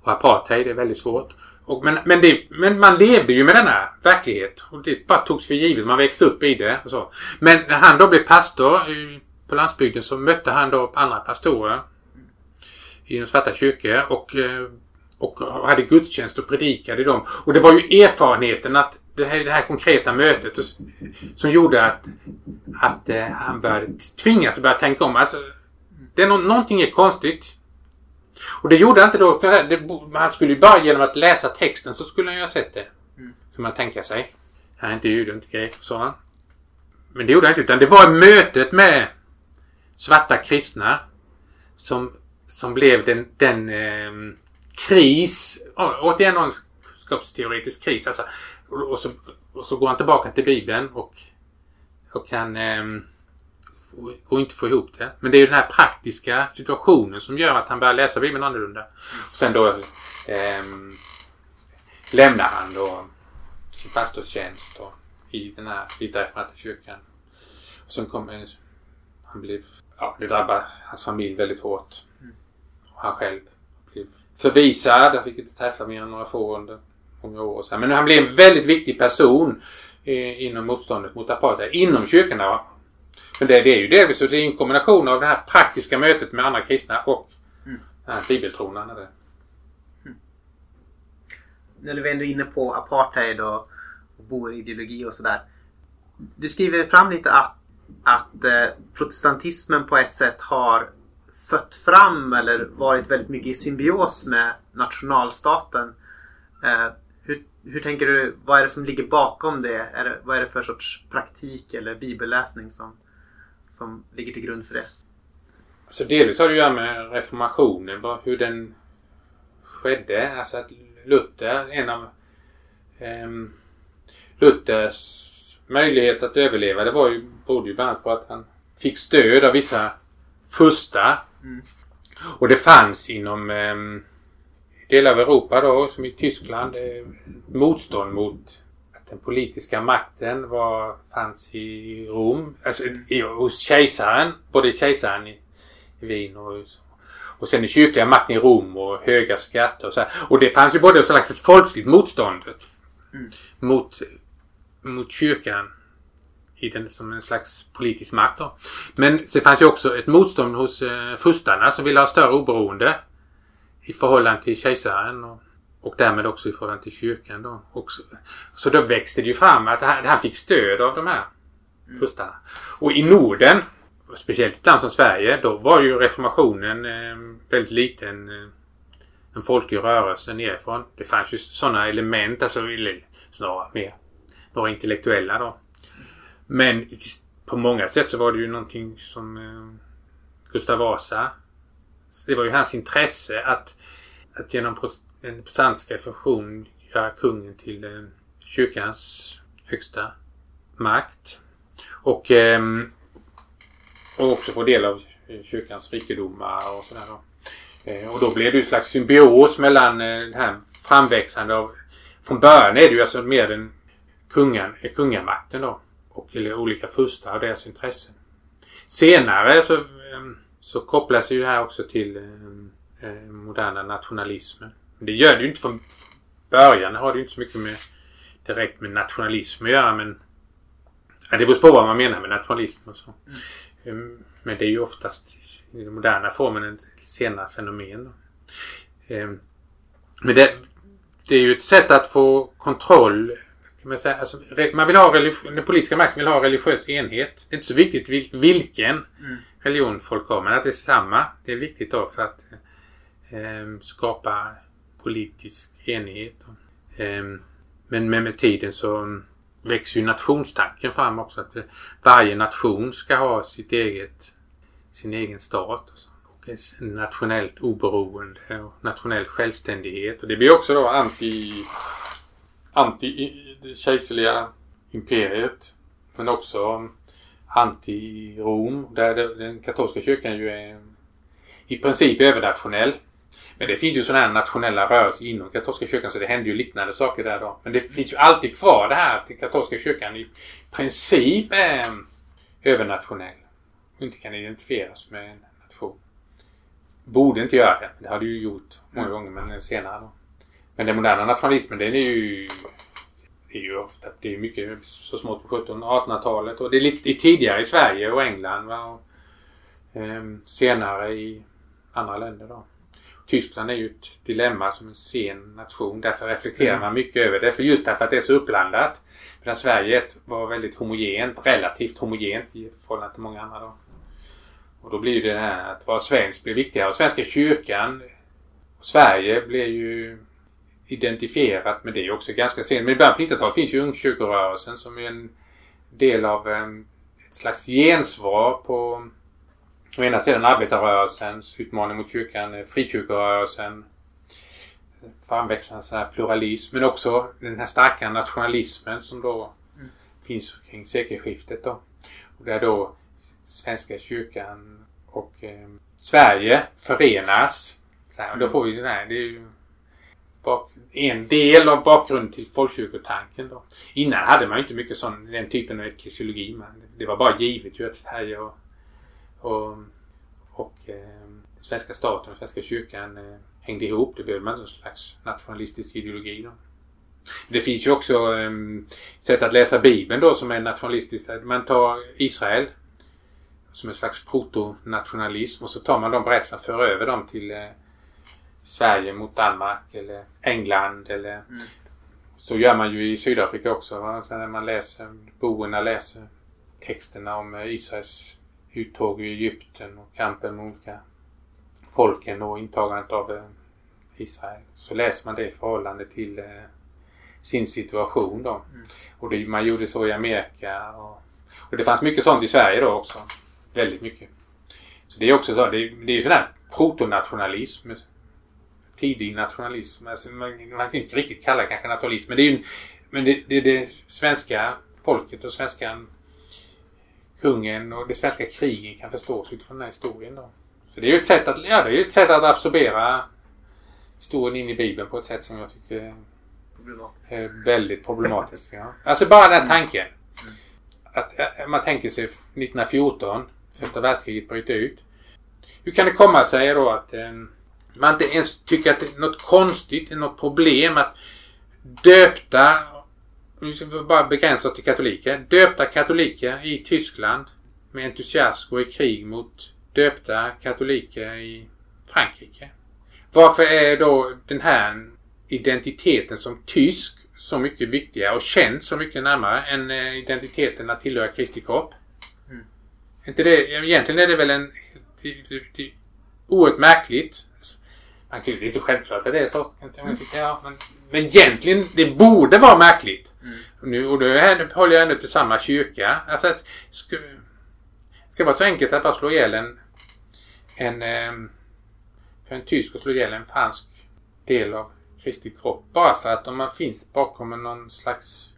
Och apartheid är väldigt svårt. Och, men, men, det, men man levde ju med denna verklighet. Och det bara togs för givet. Man växte upp i det. Och så. Men när han då blev pastor på landsbygden så mötte han då andra pastorer i de svarta kyrkor och, eh, och hade gudstjänst och predikade i dem. Och det var ju erfarenheten att det här, det här konkreta mötet och, som gjorde att, att eh, han började tvingas att börja tänka om. Alltså, det är no någonting är konstigt. Och det gjorde han inte då. han skulle ju bara genom att läsa texten så skulle han ju ha sett det. Mm. Kan man tänka sig. Jag är inte jude, inte grek, sa han. Men det gjorde han inte. Utan det var mötet med svarta kristna som, som blev den, den eh, kris, återigen någon kunskapsteoretisk kris. Alltså, och, och, så, och så går han tillbaka till Bibeln och, och kan eh, går inte att få ihop det. Men det är ju den här praktiska situationen som gör att han börjar läsa Bibeln annorlunda. Och sen då eh, lämnar han då sin pastorstjänst då, i den här vita kyrkan. Och sen kommer han blir... ja det drabbar hans familj väldigt hårt. Och han själv blev förvisad. Han fick inte träffa mer än några få under många år. Så Men han blev en väldigt viktig person eh, inom motståndet mot apartheid. Inom kyrkan men det, det är ju delvis det är en kombination av det här praktiska mötet med andra kristna och mm. den här bibeltronan. Mm. Nu är vi ändå inne på apartheid och, och boerideologi och sådär. Du skriver fram lite att, att eh, protestantismen på ett sätt har fött fram eller varit väldigt mycket i symbios med nationalstaten. Eh, hur, tänker du, vad är det som ligger bakom det? Är det vad är det för sorts praktik eller bibelläsning som, som ligger till grund för det? Så delvis har det att göra med reformationen, hur den skedde. Alltså att Luther, en av um, Luthers möjlighet att överleva det var ju, berodde ju bland annat på att han fick stöd av vissa furstar. Mm. Och det fanns inom um, delar av Europa då, som i Tyskland, eh, motstånd mot den politiska makten var, fanns i Rom, alltså i, hos kejsaren, både kejsaren i i Wien och, och sen den kyrkliga makten i Rom och höga skatter och så här. Och det fanns ju både ett slags folkligt motstånd mot, mot kyrkan i den som en slags politisk makt. Då. Men det fanns ju också ett motstånd hos eh, furstarna som ville ha större oberoende i förhållande till kejsaren och, och därmed också i förhållande till kyrkan. Då. Och så, så då växte det ju fram att han, han fick stöd av de här furstarna. Och i Norden, speciellt i ett land som Sverige, då var ju reformationen eh, väldigt liten eh, en folklig rörelse nerifrån. Det fanns ju sådana element, alltså snarare mer några intellektuella då. Men på många sätt så var det ju någonting som eh, Gustav Vasa det var ju hans intresse att, att genom en protestantisk reformation göra kungen till eh, kyrkans högsta makt. Och, eh, och också få del av eh, kyrkans rikedomar och sådär. Då. Eh, och då blev det ju en slags symbios mellan eh, det här framväxande av... Från början är det ju alltså mer den kungan, eh, kungamakten då. Och eller olika furstar och deras intressen. Senare så, ehm, så kopplas ju det här också till eh, eh, moderna nationalismen. Det gör det ju inte från början. Det har det ju inte så mycket med direkt med nationalism att göra men ja, det beror på vad man menar med nationalism och så. Mm. Ehm, men det är ju oftast i den moderna formen ett senare fenomen. Ehm, men det, det är ju ett sätt att få kontroll kan man, säga. Alltså, man vill ha den politiska makten vill ha religiös enhet. Det är inte så viktigt vilken mm religion folk har men att det är samma. Det är viktigt då för att eh, skapa politisk enighet. Eh, men med, med tiden så växer ju nationstanken fram också. Att eh, varje nation ska ha sitt eget, sin egen stat. Och, så. och nationellt oberoende och nationell självständighet. Och det blir också då anti anti eh, det kejserliga imperiet. Men också anti-Rom. Där den katolska kyrkan ju är i princip övernationell. Men det finns ju sådana här nationella rörelser inom katolska kyrkan så det händer ju liknande saker där då. Men det finns ju alltid kvar det här att den katolska kyrkan i princip är övernationell. Och inte kan identifieras med en nation. Borde inte göra det. Det har det ju gjort många gånger men senare då. Men den moderna nationalismen den är ju det är ju ofta det är mycket så smått på 1700-1800-talet och det är lite tidigare i Sverige och England va? Och, eh, senare i andra länder då. Tyskland är ju ett dilemma som en sen nation. Därför reflekterar mm. man mycket över det. För just därför att det är så uppblandat. Medan Sverige var väldigt homogent, relativt homogent i förhållande till många andra då. Och då blir det här att vara svensk blir viktigare. Och Svenska kyrkan och Sverige blir ju identifierat med det också ganska sent. Men i början på 90-talet finns ju ungkyrkorörelsen som är en del av en, ett slags gensvar på å ena sidan arbetarrörelsens utmaning mot kyrkan, frikyrkorörelsen, framväxande pluralism men också den här starka nationalismen som då mm. finns kring sekelskiftet då. Och där då Svenska kyrkan och eh, Sverige förenas. Så här, och då får vi den här, det är ju bak, en del av bakgrunden till folkkyrkotanken. Då. Innan hade man ju inte mycket sån, den typen av eklesiologi. Det var bara givet ju att Sverige och, och, och eh, svenska staten och svenska kyrkan eh, hängde ihop. Det behövde man inte någon slags nationalistisk ideologi. Då. Det finns ju också eh, sätt att läsa Bibeln då som är nationalistiskt. Man tar Israel som en slags protonationalism och så tar man de berättelserna och för över dem till eh, Sverige mot Danmark eller England eller mm. så gör man ju i Sydafrika också. När man läser, boerna läser texterna om Israels uttåg ur Egypten och kampen med olika folken och intagandet av eh, Israel. Så läser man det i förhållande till eh, sin situation då. Mm. Och det, man gjorde så i Amerika. Och, och, det fanns mycket sånt i Sverige då också. Väldigt mycket. Så det är också så. Det, det är ju sån här protonationalism tidig nationalism. Alltså man, man kan inte riktigt kalla det kanske nationalism. Men det är ju men det, det, det svenska folket och svenska kungen och det svenska krigen kan förstås utifrån den här historien. Då. Så det är ju ett sätt att, ja, det är ett sätt att absorbera historien in i Bibeln på ett sätt som jag tycker är väldigt problematiskt. Ja. Alltså bara den här tanken. Att, att man tänker sig 1914, första världskriget bryter ut. hur kan det komma sig då att eh, man inte ens tycker att det är något konstigt, något problem att döpta, nu ska vi bara begränsa oss till katoliker, döpta katoliker i Tyskland med entusiasm går i krig mot döpta katoliker i Frankrike. Varför är då den här identiteten som tysk så mycket viktigare och känns så mycket närmare än eh, identiteten att tillhöra Kristi kropp? Mm. Inte det, egentligen är det väl en det, det, det, oerhört märkligt. Man kan, det är så självklart att det är så. Ja, men, men egentligen, det borde vara märkligt. Mm. Nu, och då håller jag ändå till samma kyrka. Alltså att, ska, ska vara så enkelt att bara slå ihjäl en, en ehm, för en tysk att slå ihjäl en fransk del av Kristi kropp. Bara för att om man finns bakom någon slags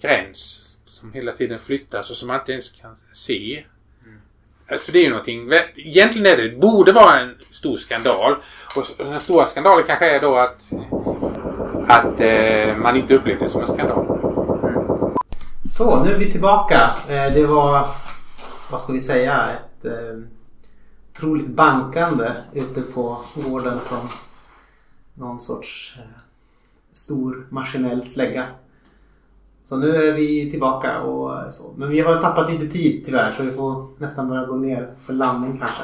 gräns som hela tiden flyttas och som man inte ens kan se. Alltså det är ju någonting, egentligen är det, det borde vara en stor skandal. Och den stora skandalen kanske är då att, att eh, man inte upplevde det som en skandal. Så, nu är vi tillbaka. Eh, det var, vad ska vi säga, ett eh, otroligt bankande ute på gården från någon sorts eh, stor maskinell slägga. Så nu är vi tillbaka och så. Men vi har tappat lite tid tyvärr så vi får nästan börja gå ner för landning kanske.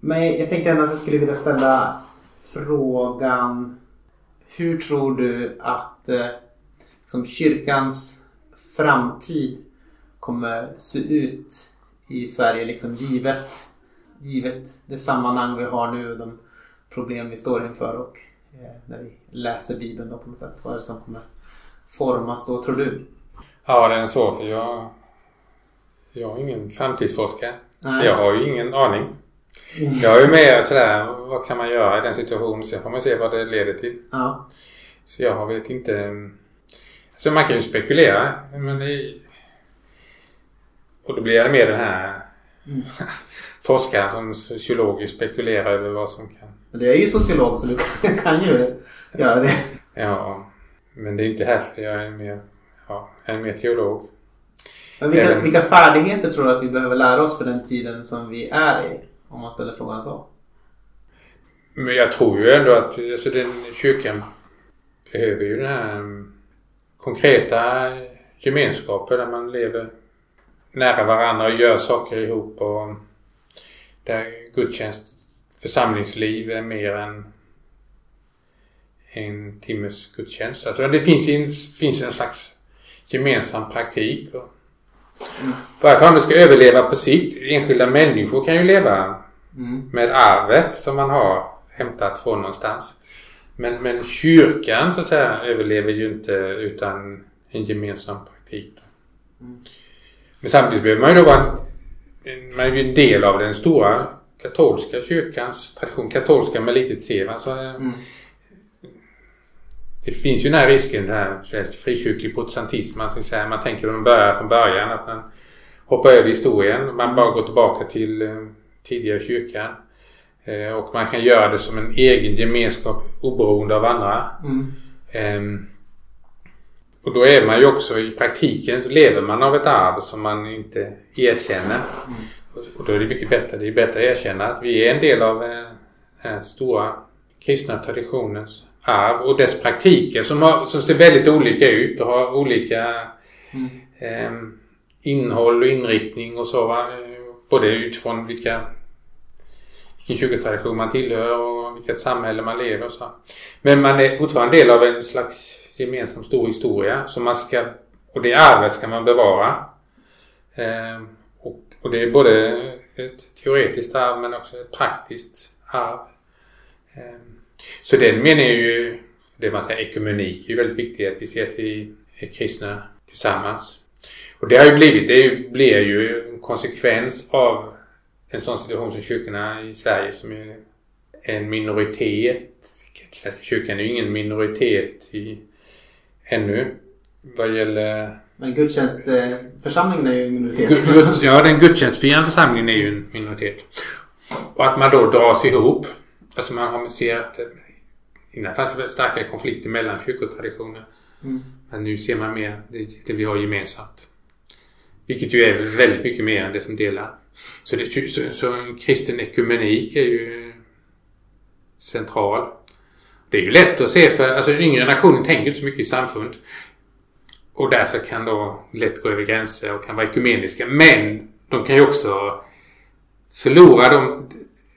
Men jag tänkte ändå att jag skulle vilja ställa frågan Hur tror du att eh, som kyrkans framtid kommer se ut i Sverige liksom givet, givet det sammanhang vi har nu och de problem vi står inför och eh, när vi läser Bibeln då på något sätt? Vad är det som kommer formas då tror du? Ja, det är svår för jag, jag har ingen framtidsforskare. Så jag har ju ingen aning. Jag är ju mer sådär, vad kan man göra i den situationen? Sen får man se vad det leder till. Ja. Så jag vet inte. Så man kan ju spekulera. Men det, och då blir det mer den här mm. [laughs] forskaren som sociologiskt spekulerar över vad som kan men du är ju sociolog så du [laughs] kan ju göra det. Ja, men det är inte här. Jag är mer, ja, jag är mer teolog. Men vilka, Även... vilka färdigheter tror du att vi behöver lära oss för den tiden som vi är i? Om man ställer frågan så. Men jag tror ju ändå att alltså den kyrkan behöver ju den här konkreta gemenskapen där man lever nära varandra och gör saker ihop och där gudstjänst församlingsliv är mer än en timmes gudstjänst. Alltså det finns en, finns en slags gemensam praktik. Och, för att man ska överleva på sikt. Enskilda människor kan ju leva mm. med arvet som man har hämtat från någonstans. Men, men kyrkan så att säga överlever ju inte utan en gemensam praktik. Mm. Men samtidigt behöver man ju då vara man är ju en del av den stora katolska kyrkans tradition. Katolska med litet C. Alltså, mm. Det finns ju den här risken, den här frikyrklig protestantism. Man, säga, man tänker att man börjar från början. Att man hoppar över historien. Man bara går tillbaka till eh, tidigare kyrkan. Eh, och man kan göra det som en egen gemenskap oberoende av andra. Mm. Eh, och då är man ju också i praktiken så lever man av ett arv som man inte erkänner. Mm. Och då är det mycket bättre. Det är bättre att erkänna att vi är en del av eh, den stora kristna traditionens arv och dess praktiker som, har, som ser väldigt olika ut och har olika eh, innehåll och inriktning och så. Va? Både utifrån vilka vilken kyrkotradition man tillhör och vilket samhälle man lever och så. Men man är fortfarande del av en slags gemensam stor historia som man ska och det arvet ska man bevara. Eh, och det är både ett teoretiskt arv men också ett praktiskt arv. Ehm, så den meningen är ju, det man säger ekumenik, är ju väldigt viktigt att vi ser att vi är kristna tillsammans. Och det har ju blivit, det blir ju en konsekvens av en sån situation som kyrkorna i Sverige som är en minoritet. Svenska kyrkan är ju ingen minoritet i, ännu vad gäller men gudstjänstförsamlingen är ju en minoritet. ja, den gudstjänstfirande församlingen är ju en minoritet. Och att man då dras ihop. Alltså man har ser att innan fanns det starka konflikter mellan kyrkotraditioner. Mm. Men nu ser man mer det, det vi har gemensamt. Vilket ju är väldigt mycket mer än det som delar. Så, det, så, så kristen ekumenik är ju central. Det är ju lätt att se för alltså den yngre generationen tänker inte så mycket i samfund. Och därför kan då lätt gå över gränser och kan vara ekumeniska. Men de kan ju också förlora de,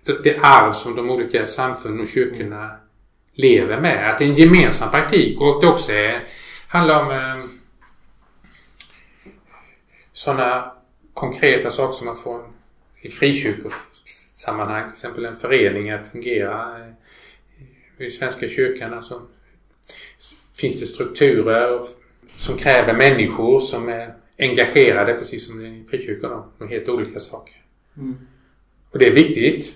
det arv som de olika samfunden och kyrkorna lever med. Att det är en gemensam praktik och det också är, handlar om eh, sådana konkreta saker som att få en, i frikyrkosammanhang till exempel en förening att fungera. Eh, I Svenska kyrkan alltså, finns det strukturer som kräver människor som är engagerade precis som i frikyrkan. Med helt olika saker. Mm. Och det är viktigt.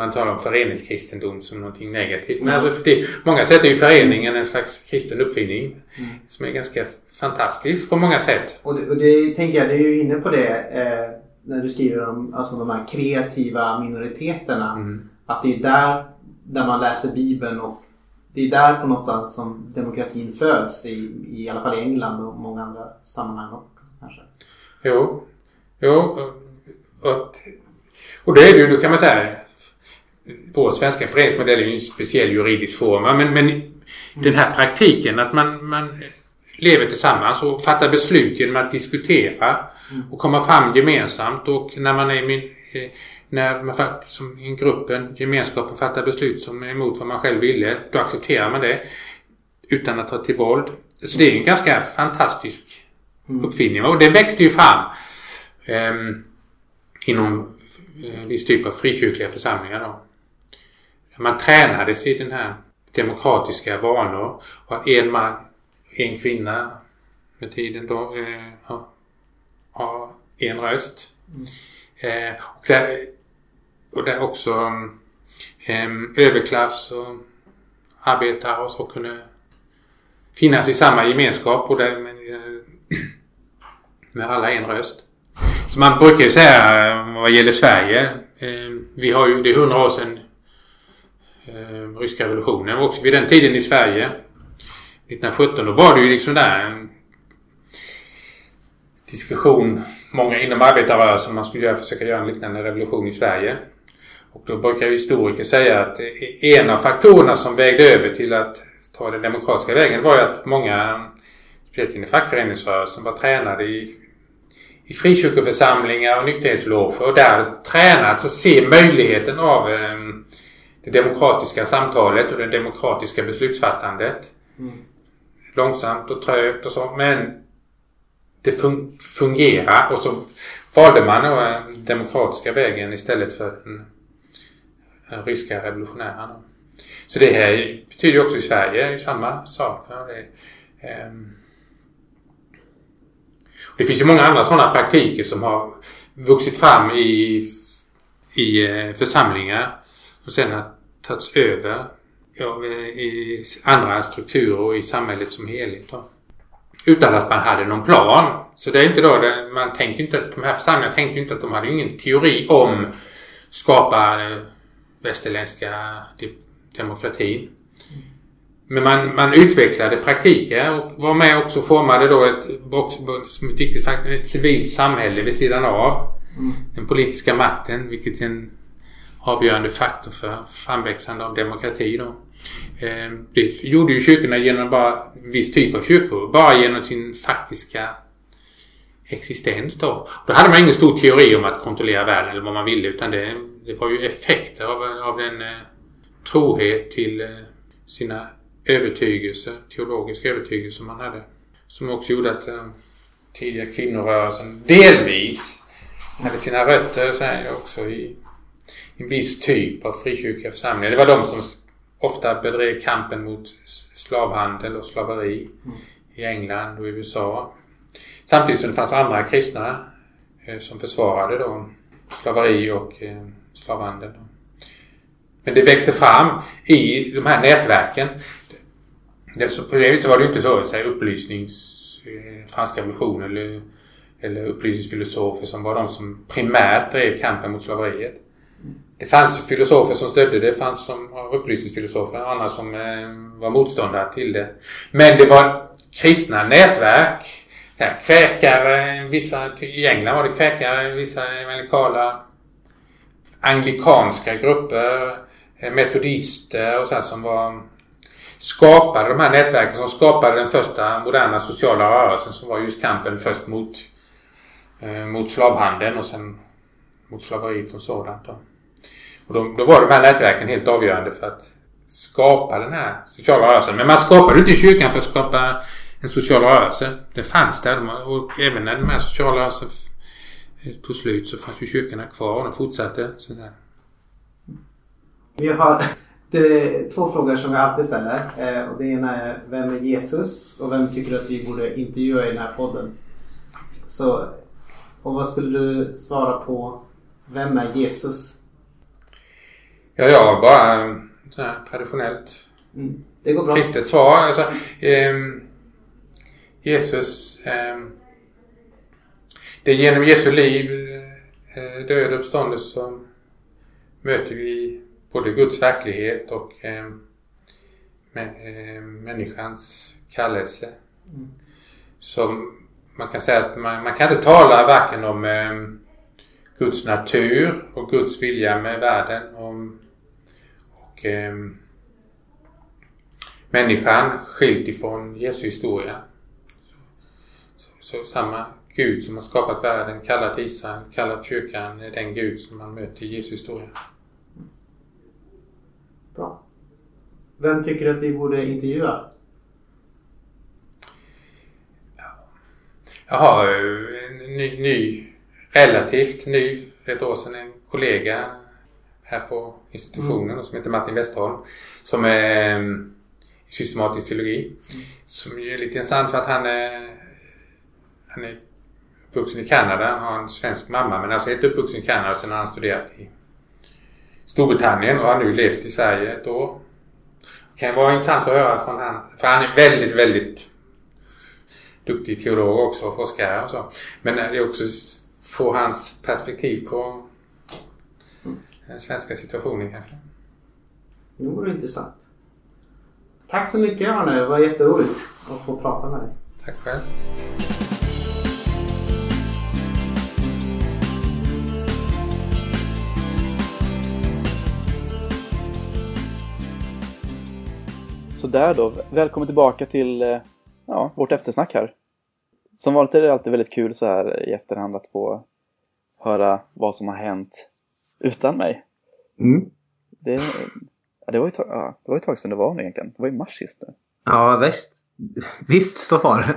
Man talar om föreningskristendom som någonting negativt. Men alltså, för många sätt är ju föreningen en slags kristen uppfinning. Mm. Som är ganska fantastisk på många sätt. Och det, och det tänker jag, du är ju inne på det eh, när du skriver om alltså, de här kreativa minoriteterna. Mm. Att det är där, där man läser Bibeln och det är där på något sätt som demokratin föds i, i alla fall i England och många andra sammanhang också, kanske. Jo, jo och, och det är det ju, då kan man säga vår svenska föreningsmodell är ju en speciell juridisk form. Men, men mm. den här praktiken att man, man lever tillsammans och fattar beslut genom att diskutera och komma fram gemensamt och när man är min, eh, när man som i gruppen, gemenskapen fattar beslut som är emot vad man själv ville, då accepterar man det utan att ta till våld. Så det är en ganska fantastisk mm. uppfinning och det växte ju fram eh, inom en viss typ av frikyrkliga församlingar då. Man tränades i den här demokratiska vanor och en man, en kvinna med tiden då eh, har en röst. Mm. Eh, och, där, och där också eh, överklass och arbetare och så kunde finnas i samma gemenskap och där med, eh, [clears throat] med alla en röst. Så man brukar ju säga eh, vad gäller Sverige. Eh, vi har ju, det är hundra år sedan eh, ryska revolutionen. Och också vid den tiden i Sverige 1917 då var det ju liksom där en diskussion många inom arbetarrörelsen man skulle göra, försöka göra en liknande revolution i Sverige. Och då brukar historiker säga att en av faktorerna som vägde över till att ta den demokratiska vägen var ju att många, speciellt inom fackföreningsrörelsen, var tränade i, i frikyrkoförsamlingar och nykterhetsloger och där tränats att se möjligheten av eh, det demokratiska samtalet och det demokratiska beslutsfattandet. Mm. Långsamt och trögt och så men det fun fungerar och så valde man den demokratiska vägen istället för den, den ryska revolutionära. Så det här betyder ju också i Sverige samma sak. Det, um, det finns ju många andra sådana praktiker som har vuxit fram i, i eh, församlingar och sen har tagits över ja, i andra strukturer och i samhället som helhet. Då. Utan att man hade någon plan. Så det är inte då, det, man tänker inte att de här församlingarna tänkte inte att de hade ingen teori om skapa västerländska demokratin. Men man, man utvecklade praktiker och var med också och formade då ett, ett viktigt ett civilt samhälle vid sidan av mm. den politiska makten, vilket är en avgörande faktor för framväxande av demokrati då. Ehm, det gjorde ju kyrkorna genom bara en viss typ av kyrkor. Bara genom sin faktiska existens då. Då hade man ingen stor teori om att kontrollera världen eller vad man ville utan det, det var ju effekter av, av den eh, trohet till eh, sina övertygelser, teologiska övertygelser man hade. Som också gjorde att eh, tidiga kvinnorörelsen delvis hade sina rötter så här, också i en viss typ av frikyrkliga församlingar. Det var de som ofta bedrev kampen mot slavhandel och slaveri mm. i England och USA. Samtidigt som det fanns andra kristna eh, som försvarade då slaveri och eh, slavhandel. Men det växte fram i de här nätverken. på det viset var det inte så, så här, upplysnings... Eh, franska revolutionen eller, eller upplysningsfilosofer som var de som primärt drev kampen mot slaveriet. Det fanns filosofer som stödde det. Det fanns som upplysningsfilosofer. Andra som eh, var motståndare till det. Men det var kristna nätverk Här, kväkare, vissa, i England var det kväkare, vissa evangelikala anglikanska grupper, eh, metodister och så här som var skapade de här nätverken som skapade den första moderna sociala rörelsen som var just kampen först mot, eh, mot slavhandeln och sen mot slaveriet som sådant. Då. Och då, då var de här nätverken helt avgörande för att skapa den här sociala rörelsen. Men man skapade inte kyrkan för att skapa en social rörelse. Det fanns där och även när den här sociala rörelsen tog slut så fanns ju kyrkorna kvar och de fortsatte. Sådär. Vi har [laughs] det två frågor som jag alltid ställer. Eh, och det ena är Vem är Jesus? Och vem tycker du att vi borde intervjua i den här podden? Så, och vad skulle du svara på Vem är Jesus? Ja, jag bara så här, traditionellt Mm. Det går bra. kristet svar. Alltså, ehm, Jesus ehm, det är genom Jesu liv, eh, död och uppståndelse som möter vi både Guds verklighet och eh, eh, människans kallelse. Mm. Så man kan säga att man, man kan inte tala varken om eh, Guds natur och Guds vilja med världen om, och eh, människan skilt ifrån Jesu historia. Så, så, samma Gud som har skapat världen, kallat Israel, kallat kyrkan, är den Gud som man möter i Jesu historia. Bra. Vem tycker du att vi borde intervjua? Jag har en ny, ny, relativt ny, ett år sedan, en kollega här på institutionen mm. som heter Martin Westholm. Som är um, i systematisk teologi. Mm. Som är lite intressant för att han är, han är uppvuxen i Kanada, har en svensk mamma men alltså helt uppvuxen i Kanada. Sen har han studerat i Storbritannien och har nu levt i Sverige ett år. Det kan vara intressant att höra från han. För han är väldigt, väldigt duktig teolog också och forskare och så. Men det är också få hans perspektiv på den svenska situationen kanske. Det vore intressant. Tack så mycket Arne, det var jätteroligt att få prata med dig. Tack själv. Så där då, välkommen tillbaka till eh, ja, vårt eftersnack här. Som vanligt är det alltid väldigt kul så här i efterhand att få höra vad som har hänt utan mig. Mm. Det, ja, det, var ju tag, ja, det var ett tag sedan det var nu egentligen. Det var i mars sist. Nu. Ja, visst. Visst så var det.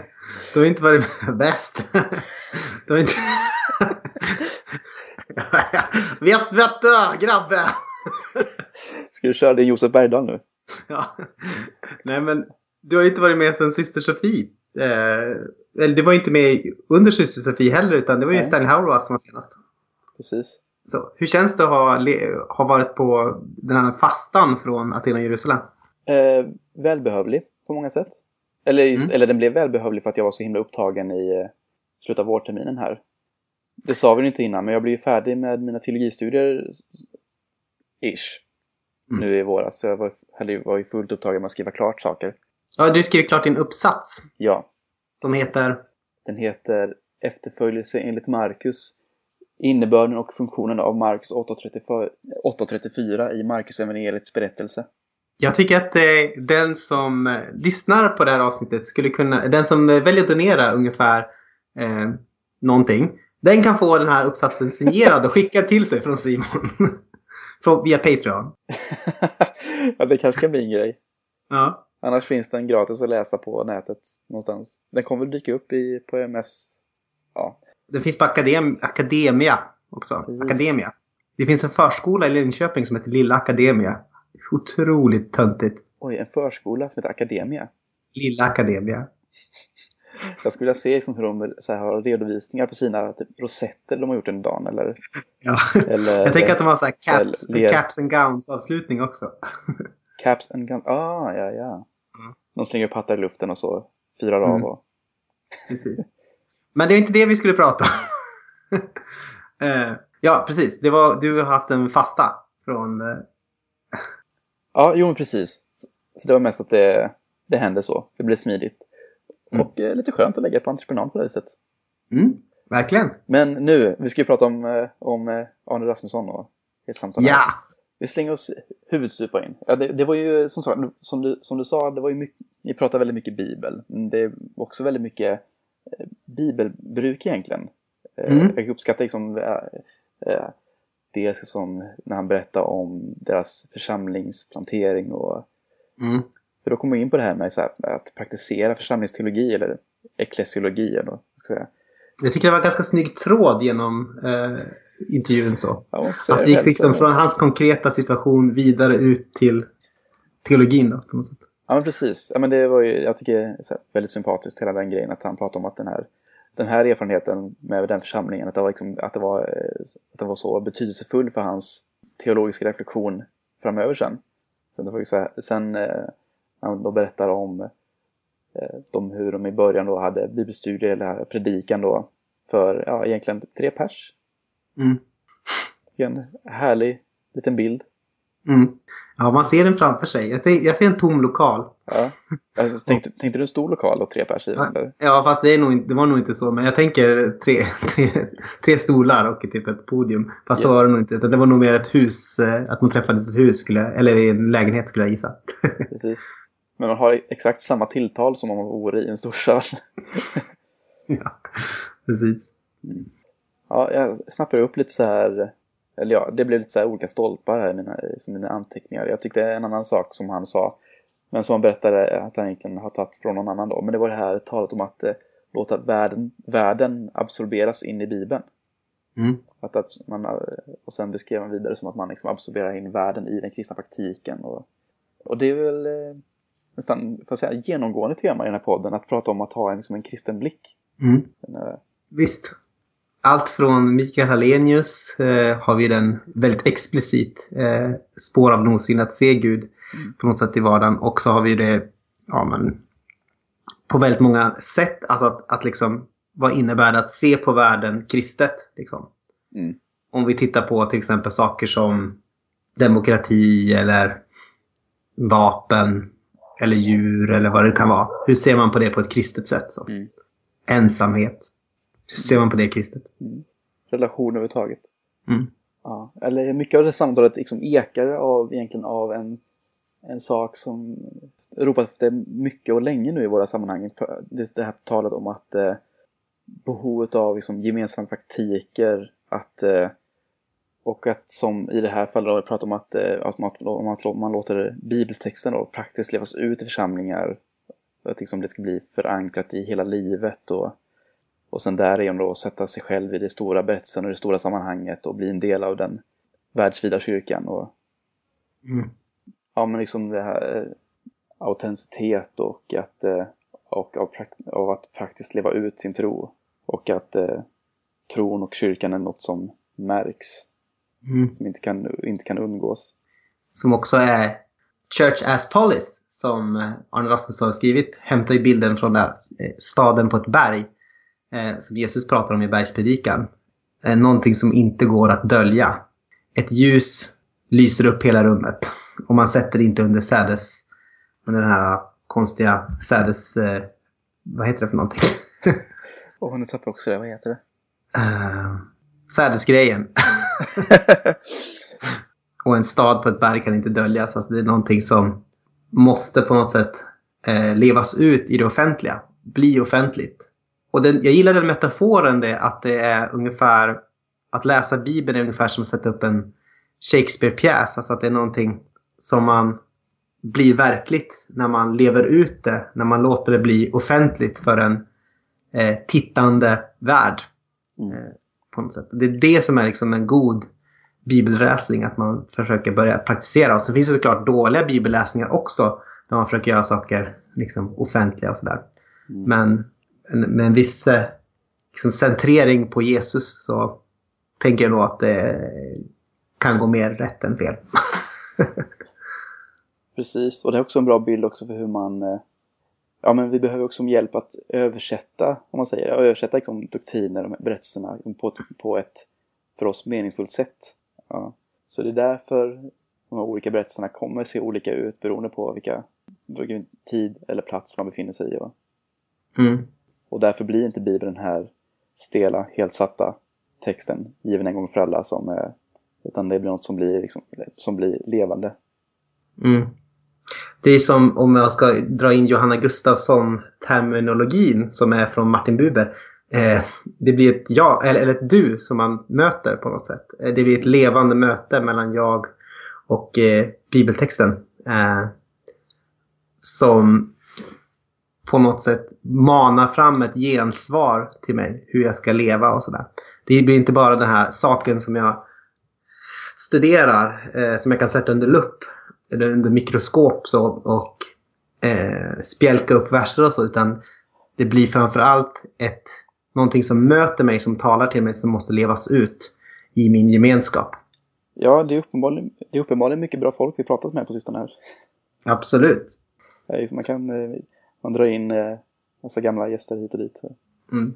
Du har inte varit [laughs] bäst. Du har inte... Vet, vet du, grabbe! Ska du köra det Josef Bergdahl nu? Ja. Nej men du har inte varit med sedan Syster Sofie. Eh, eller det var inte med under Syster Sofie heller utan det var ju Nej. Stanley Hauerwas som var senast. Precis. Så, hur känns det att ha, ha varit på den här fastan från Aten och Jerusalem? Eh, välbehövlig på många sätt. Eller, just, mm. eller den blev välbehövlig för att jag var så himla upptagen i eh, slutet av vårterminen här. Det sa vi inte innan, men jag blev ju färdig med mina teologistudier ish mm. nu i våras. Så jag var, var ju fullt upptagen med att skriva klart saker. Ja, du skrev klart din uppsats. Ja. Som heter? Den heter Efterföljelse enligt Markus. Innebörden och funktionen av Marx 8.34 i Marcus evangeliets berättelse. Jag tycker att eh, den som eh, lyssnar på det här avsnittet skulle kunna, den som väljer att donera ungefär eh, någonting, den kan få den här uppsatsen signerad och skickad till sig från Simon. [laughs] via Patreon. [laughs] ja, det kanske kan bli en grej. Ja. Annars finns den gratis att läsa på nätet någonstans. Den kommer väl dyka upp i, på MS. Ja. Den finns på Akadem, Akademia också. Precis. Akademia. Det finns en förskola i Linköping som heter Lilla Akademia. Otroligt töntigt. Oj, en förskola som heter Akademia? Lilla Akademia. Jag skulle vilja se liksom hur de så här, har redovisningar på sina typ, rosetter de har gjort under dagen. Eller, ja. eller, jag tänker att de har så här caps, så här, caps and gowns avslutning också. caps and gowns, ah ja ja. Mm. De slänger upp hattar i luften och så firar av. Mm. Och... Precis. Men det är inte det vi skulle prata om. uh, [laughs] ja, precis. Det var, du har haft en fasta från... Uh... [laughs] ja, jo precis. Så det var mest att det, det hände så. Det blev smidigt. Mm. Och eh, lite skönt att lägga på entreprenad på det viset. Mm, verkligen. Men nu, vi ska ju prata om, eh, om eh, Arne Rasmusson och ett samtal. Ja! Vi slänger oss huvudstupa in. Ja, det, det var ju som, som, du, som du sa, det var ju mycket, ni pratar väldigt mycket bibel. Men det är också väldigt mycket eh, bibelbruk egentligen. Eh, Mm. Jag uppskattar liksom eh, eh, det som när han berättar om deras församlingsplantering och Mm. för då kommer vi in på det här med så här, att praktisera församlingsteologi eller eklesiologi eller vad ska jag säga. Jag tycker det var en ganska snygg tråd genom eh, intervjun så. Ja, Att det gick liksom från hans konkreta situation vidare ut till teologin då, på något sätt. Ja men precis. Ja, men det var ju, jag tycker det är så här, väldigt sympatiskt hela den grejen att han pratar om att den här, den här erfarenheten med den församlingen, att det var, liksom, att det var, eh, att det var så betydelsefull för hans teologiska reflektion framöver sen. Sen, det var ju så här, sen eh, han då berättar om eh, de, hur de i början då hade bibelstudier eller predikan då för ja, egentligen tre pers. Mm. En härlig liten bild. Mm. Ja, man ser den framför sig. Jag ser, jag ser en tom lokal. Ja. Alltså, tänkte, tänkte du en stor lokal och tre pers i? Ja. eller? Ja, fast det, är nog, det var nog inte så. Men jag tänker tre, tre, tre stolar och typ ett podium. Fast så Ja. var det nog inte. Utan det var nog mer ett hus, eh, att man träffades i ett hus, skulle eller i en lägenhet skulle jag gissa. [laughs] Precis. Men man har exakt samma tilltal som om man vore i en storstad. ja, precis. Ja, jag snappade upp lite så här, eller ja, det blev lite så här olika stolpar här i mina, i mina anteckningar. Jag tyckte en annan sak som han sa, men som han berättade att han egentligen har tagit från någon annan då. Men det var det här talet om att eh, låta världen, världen absorberas in i Bibeln. Mm. Att, abs- man, eh, och sen beskrev han vidare som att man liksom absorberar in världen i den kristna praktiken. Och, och det är väl eh, nästan, får säga, genomgående tema i den här podden, att prata om att ha en, liksom, en kristen blick. Mm. Den, eh, Visst. Allt från Mikael Hallenius eh, har vi den väldigt explicit eh, spår av nosvinn att se Gud på något sätt i vardagen. Och så har vi det ja, men, på väldigt många sätt. Alltså att, att liksom, vad innebär det att se på världen kristet? Liksom? Mm. Om vi tittar på till exempel saker som demokrati eller vapen eller djur eller vad det kan vara. Hur ser man på det på ett kristet sätt? Så? Mm. Ensamhet. Ser man på det kristet? relation överhuvudtaget. Mm. Ja, eller mycket av det samtalet liksom ekar av, egentligen av en, en sak som ropat efter mycket och länge nu i våra sammanhang. Det, det här talet om att eh, behovet av liksom, gemensamma praktiker att, eh, och att som i det här fallet då, prata om att, eh, att, man, om att man låter bibeltexten då praktiskt levas ut i församlingar. Att liksom, det ska bli förankrat i hela livet och och sen därigenom då sätta sig själv i det stora berättelsen och det stora sammanhanget och bli en del av den världsvida kyrkan. Och, Mm. ja, men liksom det här eh, autenticitet och, att, eh, och av, av att praktiskt leva ut sin tro. Och att eh, tron och kyrkan är något som märks, Mm. som inte kan, inte kan undgås. Som också är Church as Police som eh, Arne Rasmusson har skrivit. Hämtar ju bilden från där, staden på ett berg. Eh, som Jesus pratar om i bergspredikan. Eh, någonting som inte går att dölja. Ett ljus lyser upp hela rummet. [laughs] Och man sätter det inte under sädes... Under den här konstiga sädes... Eh, vad heter det för någonting? [laughs] Och nu tappar jag också det, vad heter det? uh, sädesgrejen. [laughs] Och en stad på ett berg kan inte döljas. Alltså det är någonting som måste på något sätt eh, levas ut i det offentliga. Bli offentligt. Och den, jag gillar den metaforen det att det är ungefär att läsa Bibeln är ungefär som att sätta upp en Shakespeare-pjäs. Alltså att det är någonting som man blir verkligt när man lever ut det. När man låter det bli offentligt för en eh, tittande värld. Eh, på något sätt. Det är det som är liksom en god bibelläsning. Att man försöker börja praktisera. Och så finns det såklart dåliga bibelläsningar också. Där man försöker göra saker liksom, offentliga och sådär. Men en- med en viss eh, liksom, centrering på Jesus så tänker jag nog att det kan gå mer rätt än fel. [laughs] Precis, och det är också en bra bild också för hur man... eh, Ja, men vi behöver också hjälp att översätta, om man säger det, översätta liksom, doktriner och berättelserna liksom, på, på ett för oss meningsfullt sätt. Ja. Så det är därför de här olika berättelserna kommer se olika ut beroende på vilka, vilken tid eller plats man befinner sig i. Va? Mm. Och därför blir inte Bibeln den här stela, helt satta texten given en gång för alla som eh, utan det blir något som blir, liksom, som blir levande. Mm. Det är som om jag ska dra in Johanna Gustafsson-terminologin som är från Martin Buber. Eh, det blir ett jag, eller, eller ett du som man möter på något sätt. Eh, det blir ett levande möte mellan jag och eh, bibeltexten. Eh, som på något sätt manar fram ett gensvar till mig. Hur jag ska leva och sådär. Det blir inte bara den här saken som jag studerar. Eh, som jag kan sätta under lupp. Eller under mikroskop så, och eh, spjälka upp verser och så. Utan det blir framförallt ett, någonting som möter mig, som talar till mig, som måste levas ut i min gemenskap. Ja, det är uppenbarligen, det är uppenbarligen mycket bra folk vi pratat med på sistone här. Absolut. Man kan eh, man drar in eh, massa gamla gäster hit och dit. Mm.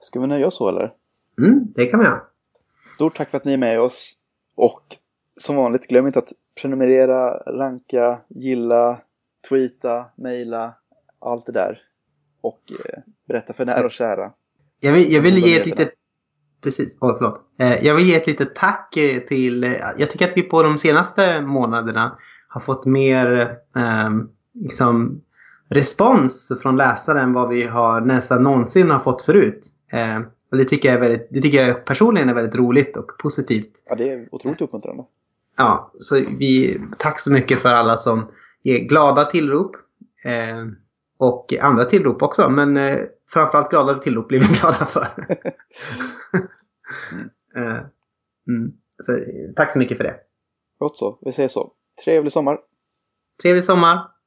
Ska vi nöja oss så eller? Mm, det kan vi göra. Stort tack för att ni är med oss. Och som vanligt, glöm inte att prenumerera, ranka, gilla, tweeta, mejla, allt det där. Och eh, berätta för nära och kära. Jag vill, jag vill ge ett litet... Precis, oh, förlåt. Eh, jag vill ge ett litet tack till... Eh, jag tycker att vi på de senaste månaderna har fått mer liksom, respons från läsare än vad vi har nästan någonsin har fått förut. Eh, och det tycker, jag är väldigt, det tycker jag personligen är väldigt roligt och positivt. Ja, det är otroligt uppmuntrande. Ja, så vi, tack så mycket för alla som ger glada tillrop. Eh, och andra tillrop också, men eh, framförallt glada tillrop blir vi glada för. [laughs] Eh, mm. Så, tack så mycket för det. Gott så, vi säger så. Trevlig sommar! Trevlig sommar!